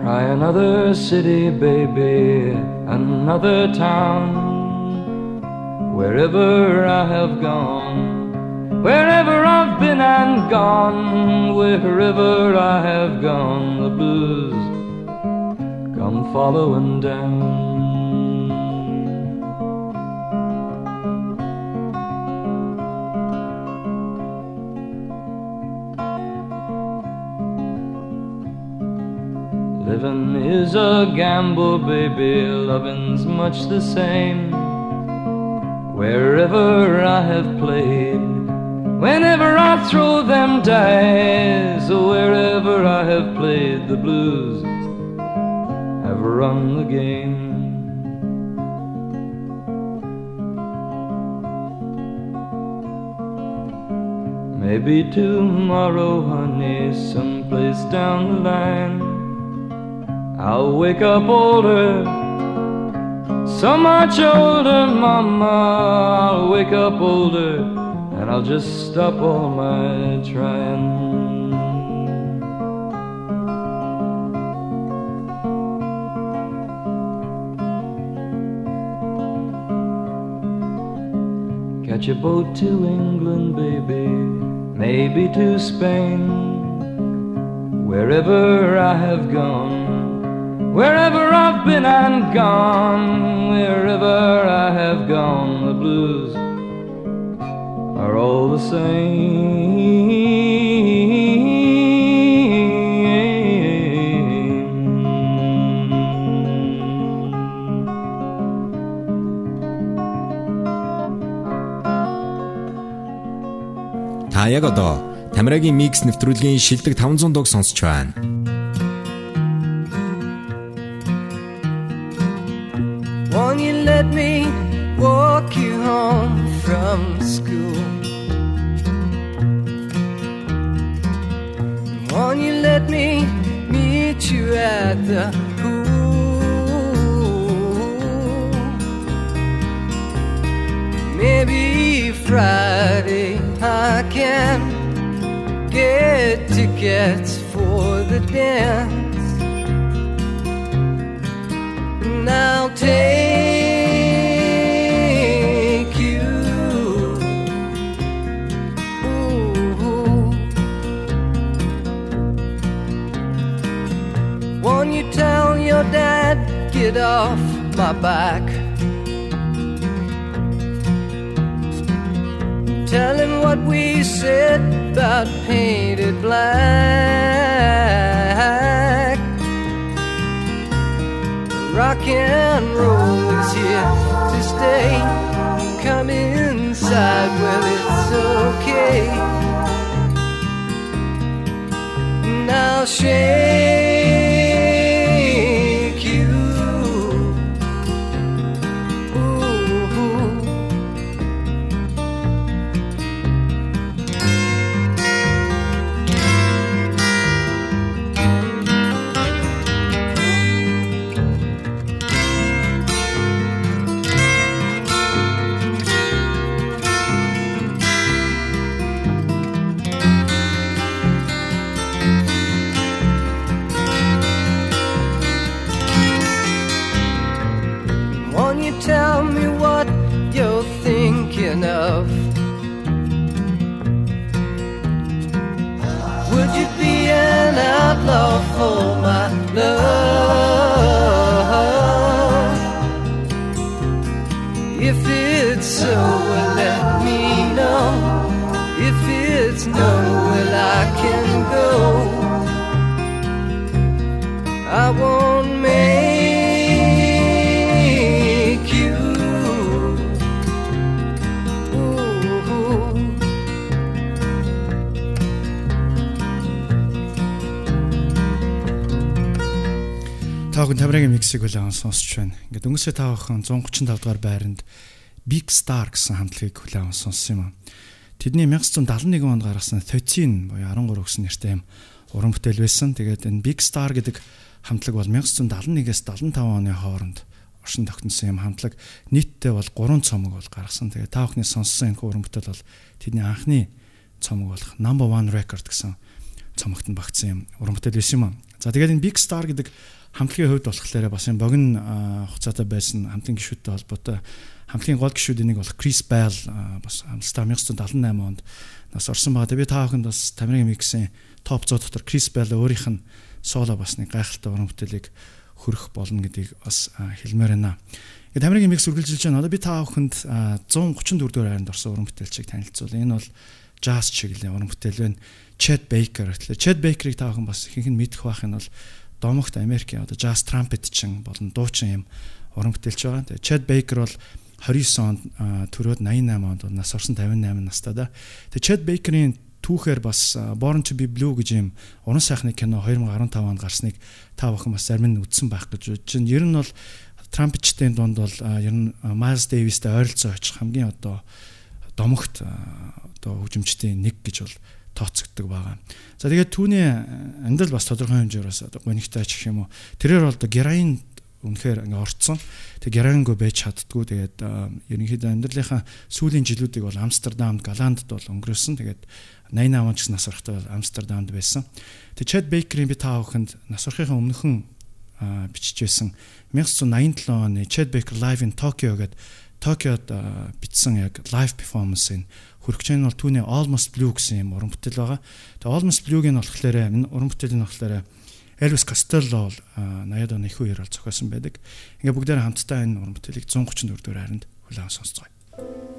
Try another city, baby, another town. Wherever I have gone, wherever I've been and gone, wherever I have gone, the blues come following down. Living is a gamble, baby, loving's much the same. Wherever I have played, whenever I throw them dice, wherever I have played, the blues have run the game. Maybe tomorrow, honey, someplace down the line. I'll wake up older, so much older, mama. I'll wake up older, and I'll just stop all my trying. Catch a boat to England, baby, maybe to Spain. Wherever I have gone, wherever I've been and gone, wherever I have gone, the blues are all the same. Та яг одоо Тамирагийн микс нэвтрүүлгийн шилдэг 500 дуг сонсч байна. Walk you home from school? Won't you let me meet you at the pool? Maybe Friday I can get tickets for the dance. And I'll take it off my back. Tell him what we said about painted black. Rock and roll is here to stay. Come inside, well, it's okay. Now shake Таахан тамирагийн миксийг хүлээн сонсч байна. Ингээд өнгөрсөө таахан 135 дугаар байранд Big Star гэсэн хамтлагийг хүлээн сонссон юм. Тэдний 1971 онд гаргасан Thirteen буюу 13 гэсэн нэртэй юм уран бүтээл байсан. Тэгээд энэ Big Star гэдэг хамтлаг бол 1971-ээс 75 оны хооронд оршин тогтносон юм хамтлаг. Нийтдээ бол 3 цомог бол гаргасан. Тэгээд та бүхний сонссон энэ уран бүтээл бол тэдний анхны цомог болох Number 1 Record гэсэн цомогт нь багтсан юм уран бүтээл байсан юм. За тэгээд энэ Big Star гэдэг хамтлагийн хувьд болохоор бас юм богино хугацаатай байсан хамтлагийн гишүүдтэй холбоотой хамтлагийн гол гишүүдийн нэг болох Bell а, бас хамтлагаа 1978 онд нас орсон байгаа. Би та бүхэнд бас Тамирын миксийн топ 100 дотор Chris Bell өөрийнх нь соло бас нэг гайхалтай уран бүтээлийг хөрөх болно гэдгийг бас хэлмээр байна. Тэгээ Тамирын микс үргэлжилж байна. Одоо би та бүхэнд а, 134 дугаар хайранд орсон уран бүтээлчийг танилцуулъя. Энэ бол jazz чиглэлийн уран бүтээл байна. Chet Baker гэхлээр Chet Baker-ыг та бүхэн бас ихэнх нь мэдэх байх нь бол домогт Америкийн одоо jazz trumpet чин болон дуучин юм уран бүтээлч байгаа. Тэгээ Chad Baker бол 29 онд төрөөд 88 онд нас орсон 58 настай да. Тэгээ Chad Baker-ийн түүхээр бас Born to be Blue гэж юм уран сайхны кино 2015 онд гарсныг та бүхэн бас зарим нь үзсэн байх гэж бодож байна. Ер нь бол трампетчдын дунд бол ер нь Miles Davis-тэй ойролцоо очих хамгийн одоо домогт одоо хөгжимчдийн нэг гэж бол тооцогддог байгаа. За тэгээд түүний амьдрал бас тодорхой хэмжээр бас одоо гонигтай ч юм уу. Тэрээр бол героин үнэхээр ингээ орцсон. Тэг героинго байж чаддгүй. Тэгээд ерөнхийдөө амьдралынхаа сүүлийн жилүүдийг бол Амстердамд, Голландд бол өнгөрөөсөн. Тэгээд 88 он ч нас орохтой бол Амстердамд байсан. Тэг Чад Бейкерийн би та бүхэнд нас орохын өмнөхөн бичиж байсан 1987 оны Chad Baker Live in Tokyo гэдэг Токиод бичсэн яг live performance-ын хүрхч нь бол түүний Almost Blue гэсэн юм уран бүтээл байгаа. Тэгээ Almost Blue-г нь болохоор энэ уран бүтээлийн болохоор Elvis Costello бол а, 80-ад оны их үеэр бол зохиосон байдаг. Ингээ бүгдээр хамтдаа энэ уран бүтээлийг 134 дугаар хайранд хүлээн сонсцгоё.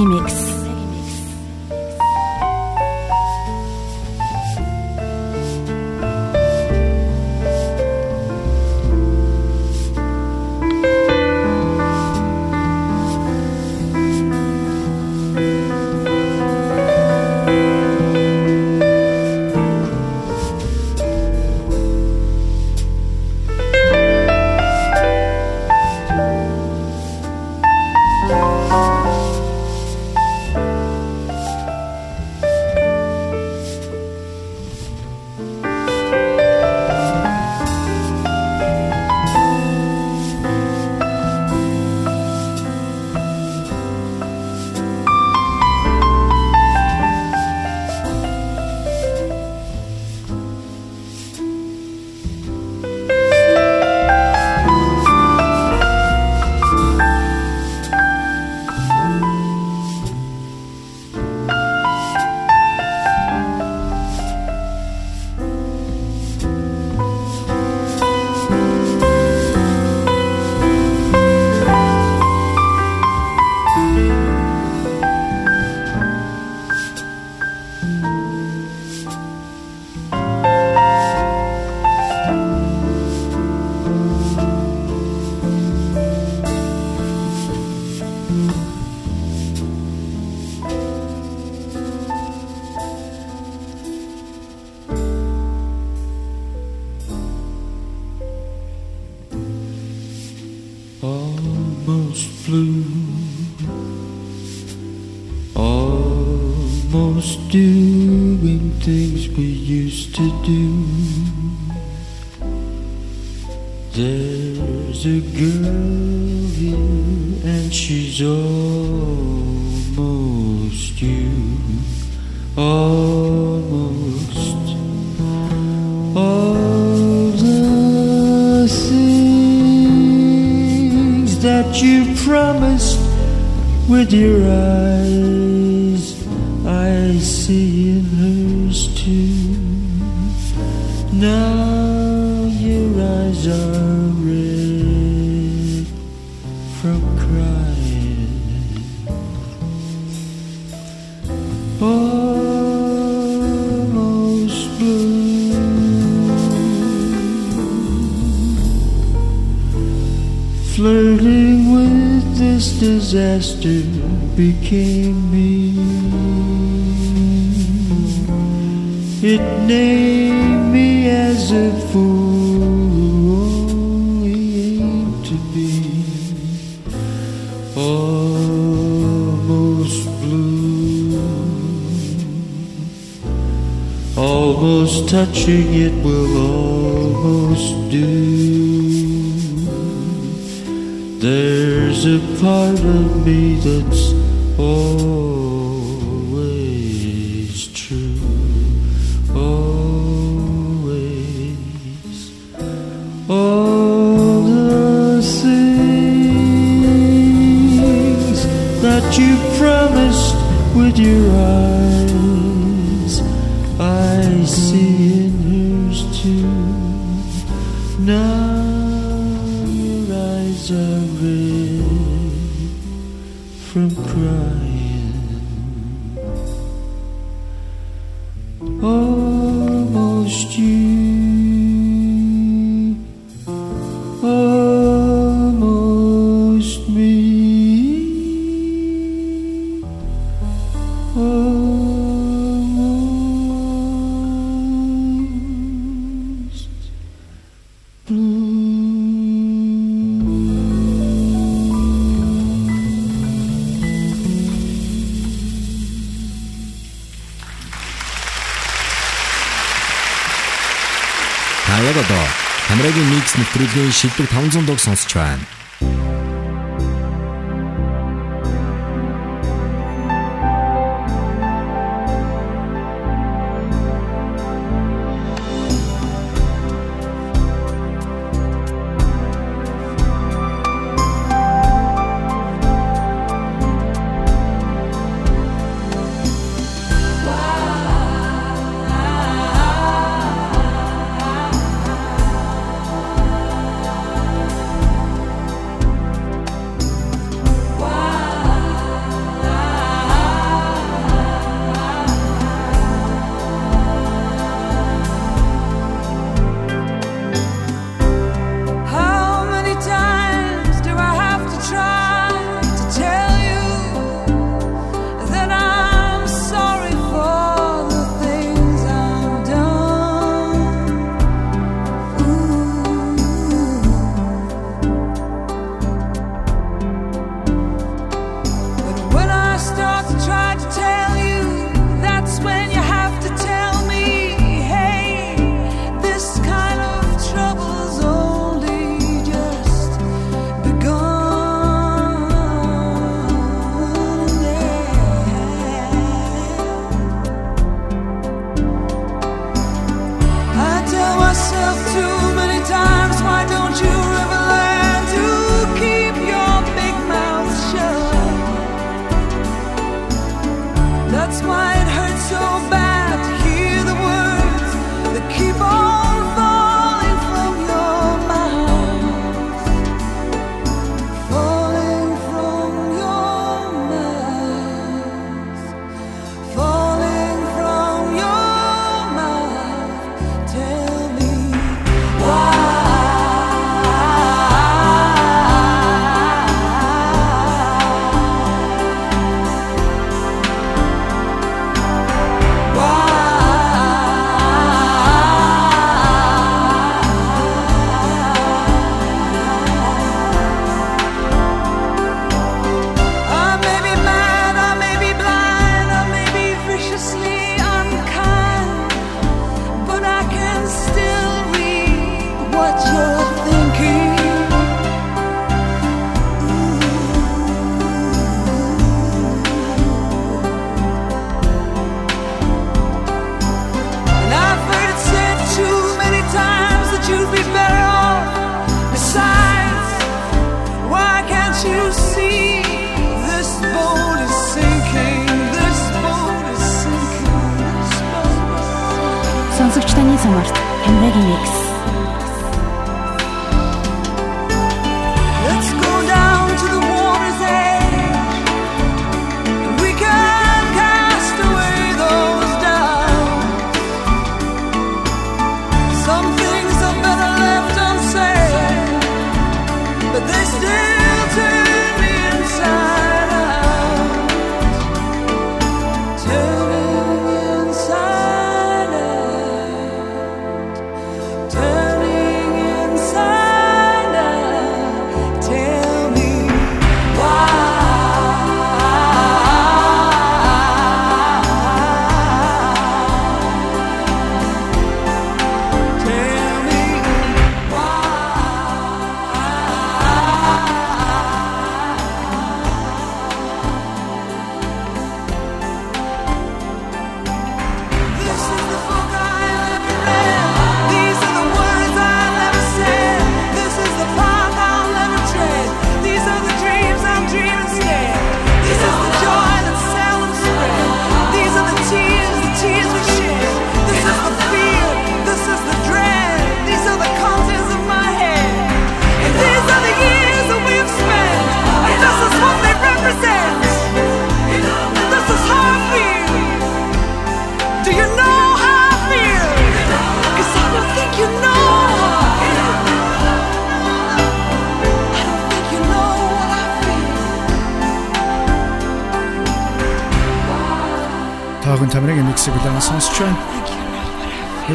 Remix. watching you. микс нэвтрүүлгийн шилдэг 500 дуг сонсч байна.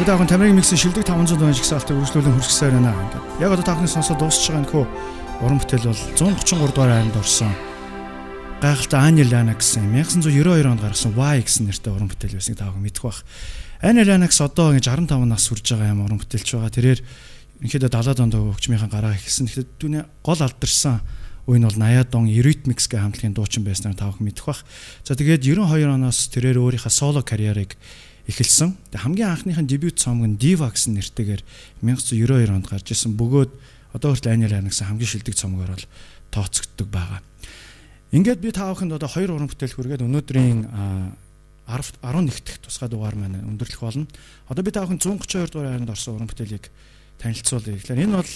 Яг таахан Тамирагийн миксийн шилдэг 500 тонн жигсаалтыг үргэлжлүүлэн хөрсгсээр байна. Ингээд яг одоо таахны сонсоод дуусч байгаа нөхөө уран бүтээл бол 133 дугаар хайранд орсон. Гайхалтай Ани Лана гэсэн 1992 онд гаргасан Y гэсэн нэртэй уран бүтээл байсныг таахан мэдэх бах. Ани Ланакс одоо ингэж 65 нас хүрж байгаа юм уран бүтээлч байгаа. Тэрээр ерөнхийдөө 70 онд хөгжмийнхаа гараа ихсэн. Тэгэхээр түүний гол алдарсан үе нь бол 80-ад он Eurythmics гэх хамтлагийн дуучин байснаар тавхан мэдэх бах. За тэгээд 92 оноос тэрээр өөрийнхөө соло карьерийг эхэлсэн. Тэг хамгийн анхныхын дебют цомог нь Diva гэсэн нэртэйгээр 1992 онд гарч ирсэн. Бөгөөд одоо хүртэл Ани Лана гэсэн хамгийн шилдэг цомогоор бол тооцогддог байгаа. Ингээд би тааваханд одоо хоёр уран бүтээл хүргээд өнөөдрийн 10 11 дахь тусгай дугаар маань өндөрлөх болно. Одоо би таавахын 132 дугаар хайранд орсон уран бүтээлийг танилцуулъя. Тэгэхээр энэ бол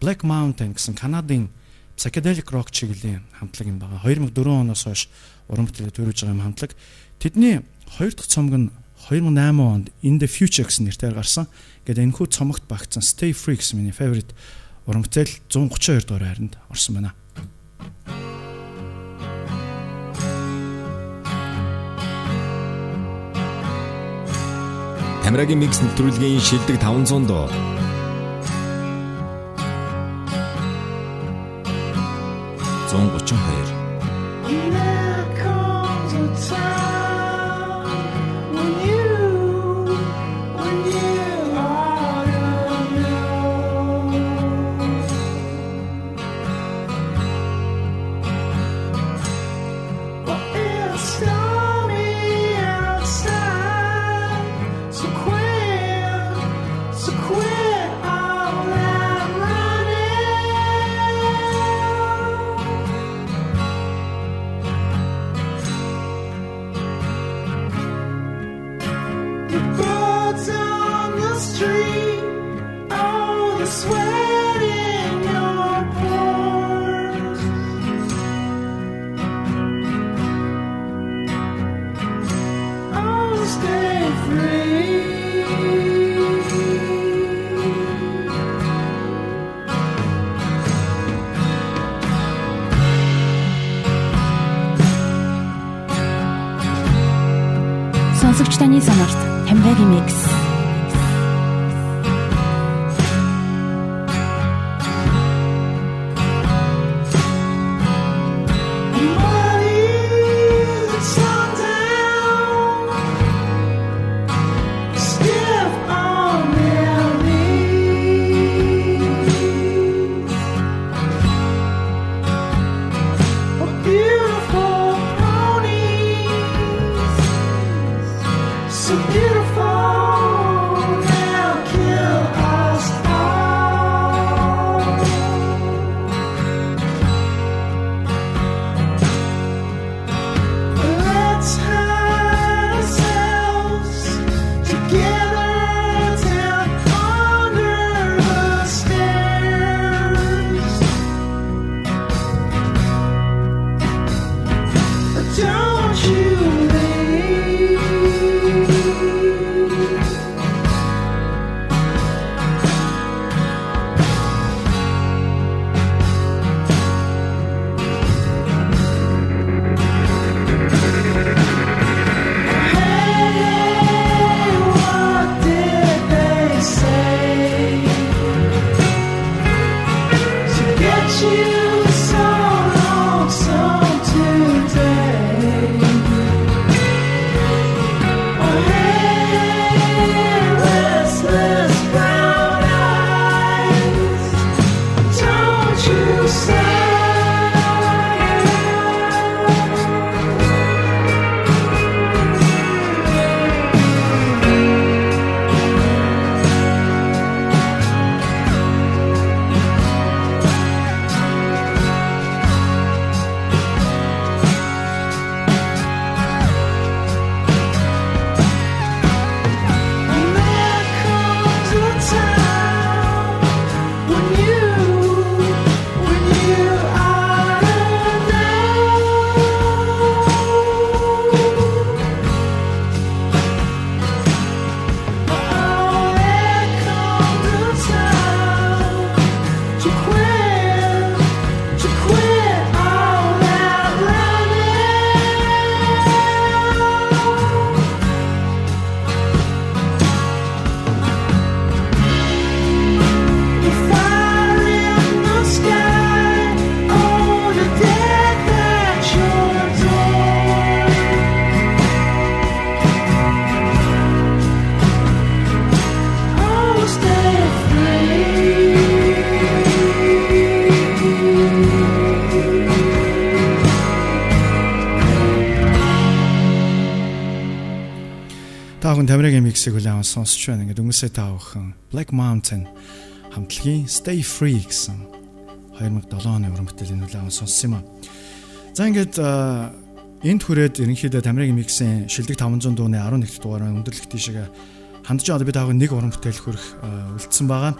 Black Mountain гэсэн Канадын psychedelic rock чиглэлийн хамтлаг юм байгаа. 2004 оноос хойш уран бүтээлээ төрүүлж байгаа юм хамтлаг. Тэдний хоёр дахь цомог нь 2008 онд In the Future гэсэн нэрээр гарсан. Ингээд энэхүү цомогт багтсан Stay Free гэсэн миний favorite уран бүтээл 132 дугаар хайранд орсон байна. Тамирагийн микс нэвтрүүлгийн шилдэг 500 дуу. Зон 32 Сонсогч таны самарт Тамирагийн микс. Хүлээн аван сонсч байна. Ингээд өнгөрсөө та бүхэн Black Mountain хамтлагийн Stay Free гэсэн 2007 оны уран бүтээлийн хүлээн аван сонссон юм аа. За ингээд энд хүрээд ерөнхийдөө Тамирагийн миксийн шилдэг 500 дууны 11 дугаар өндөрлөх тийшээ хандж байгаа би таахан нэг уран бүтээл хүрэх үлдсэн байгаа.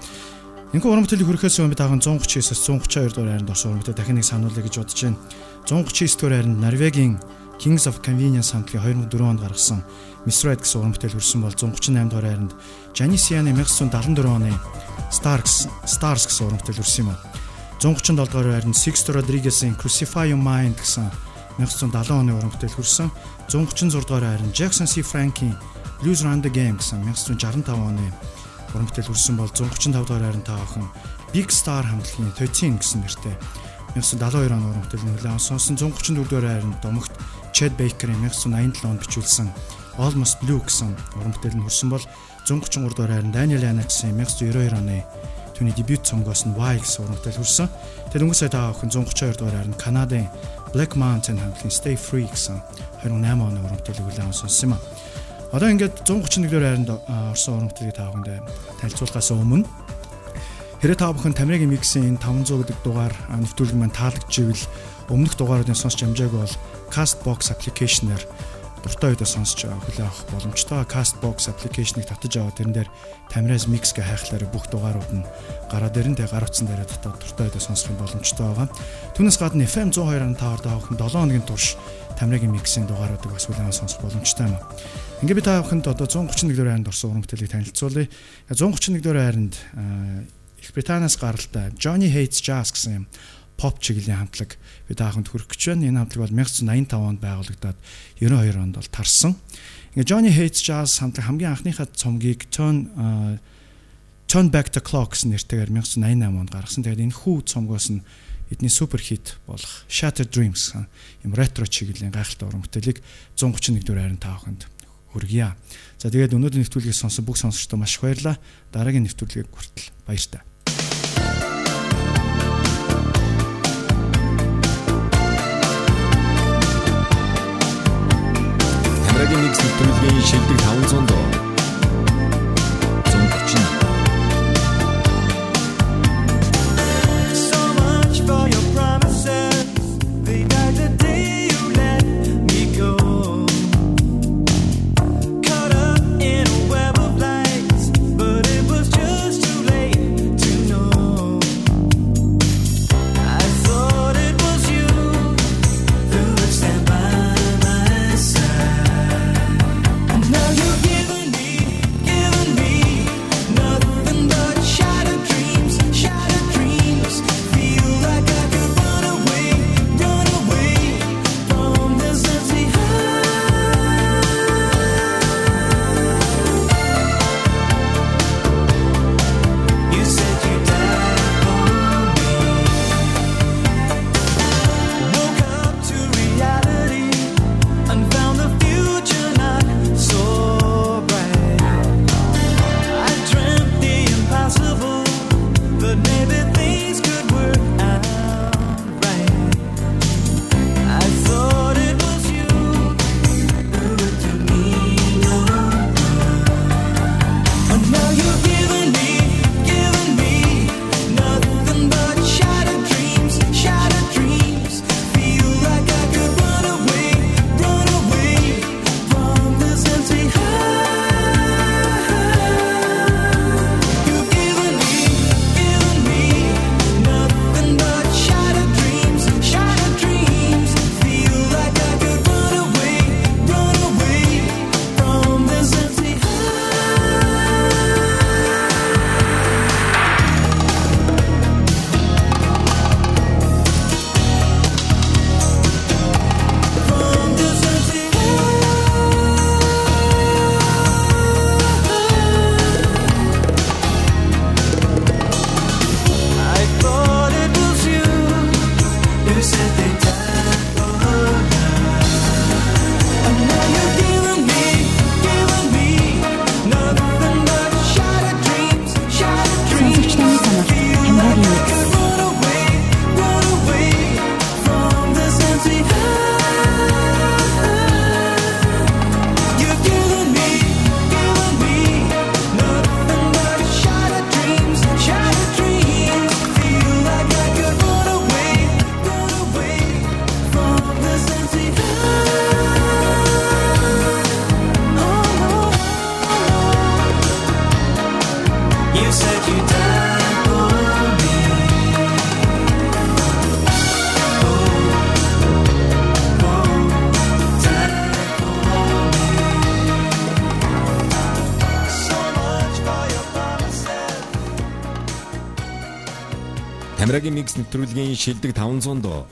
Энэхүү уран бүтээлийг хүрэхээс өмнө таахан 139-с 132 дугаар хайранд орсон уран бүтээл дахин нэг сануулъя гэж бодож байна. 139 дугаар хайранд Норвегийн Kings of Convenience хамтлагийн 2004 онд гаргасан Miss Red гэсэн уран бүтээл хүрсэн бол 138 дугаар хайранд Janisian 1974 оны Stars Stars гэсэн уран бүтээл хүрсэн юм а. 137 дугаар хайранд Sixto Rodriguez-ийн Crucify Your Mind гэсэн 1970 оны уран бүтээл хүрсэн. 136 дугаар хайранд Jackson C. Frank-ийн Blues Round the Game гэсэн 1965 оны уран бүтээл хүрсэн бол 135 дугаар хайранд та охин Big Star хамтлагийн Totin гэсэн нэртэй 1972 оны уран бүтээлийн хүлээн авсан 134 дугаар хайранд домогт Chad Baker-ийн 1987 онд бичүүлсэн Almost Blue гэсэн уран бүтээл нь хүрсэн бол 133 дугаар хайранд Daniel Anax-ийн 1992 оны түүний дебют цомгоос нь Y гэсэн уран бүтээл хүрсэн. Тэр өнгөрсөй та охин 132 дугаар хайранд Канадын Black Mountain хамтлагийн Stay Free гэсэн 28 оны уран бүтээлийг хүлээн авсан юм а. Одоо ингээд 131 дугаар хайранд орсон уран бүтээлийг та бүхэнд танилцуулахаас өмнө хэрэг та бүхэн Тамирагийн миксийн 500 гэдэг дугаар нэвтрүүлэг маань таалагдчихвэл өмнөх дугааруудын сонсч амжаагүй бол Castbox application-аар дуртай үедээ сонсч хүлээн авах боломжтой. Castbox application-ыг татаж аваад тэрэн дээр Тамирас Mix гэх хайхлаараа бүх дугаарууд нь гараад ирэн тэ гар утсан дээр татаад дуртай үедээ сонсох боломжтой байгаа. Түүнээс гадна FM 102.5 даа охин 7 хоногийн турш Тамирагийн Mix-ийн дугааруудыг бас хүлээн сонсох боломжтой юм. Ингээ би та бүхэнд одоо 131 дугаар хайранд орсон уран бүтээлийг танилцуулъя. 131 дугаар хайранд Их Британаас гаралтай Johnny Hates Jazz гэсэн юм pop чиглэлийн хамтлаг би тааханд хүрэх гэж байна. Энэ хамтлаг бол 1985 онд байгуулагдаад 92 онд бол тарсан. Ингээ Johnny Hates Jazz хамтлаг хамгийн анхныхаа цомгийг Turn Turn Back the Clock нэртэйгээр 1988 онд гаргасан. Тэгээд энэ хүү цомгоос нь эдний супер хит болох Shattered Dreams юм ретро чиглэлийн гайхалтай уран бүтээлийг 131 дүгээр хайрын тааханд хүргье. За тэгээд өнөөдрийн нэвтрүүлгийг сонсон бүх сонсогчдод маш их баярлалаа. Дараагийн нэвтрүүлгийг хүртэл баяртай. Нэг нэвтрүүлгийн шилдэг 500 доо. Тамирагийн микс нэвтрүүлгийн шилдэг 500 дуу.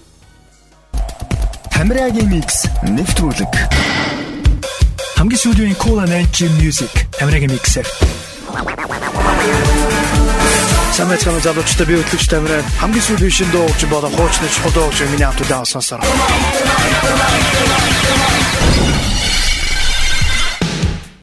Тамирагийн микс нэвтрүүлэг. Хамгийн сүүлийн Cool and Edge Music Тамирагийн миксэр. Самэт хамт залуучтай би хөтлөгч Тамираа хамгийн сүүлийн шин дуу гэж болон хуучны чухал дуу гэж миний автод авсан сар.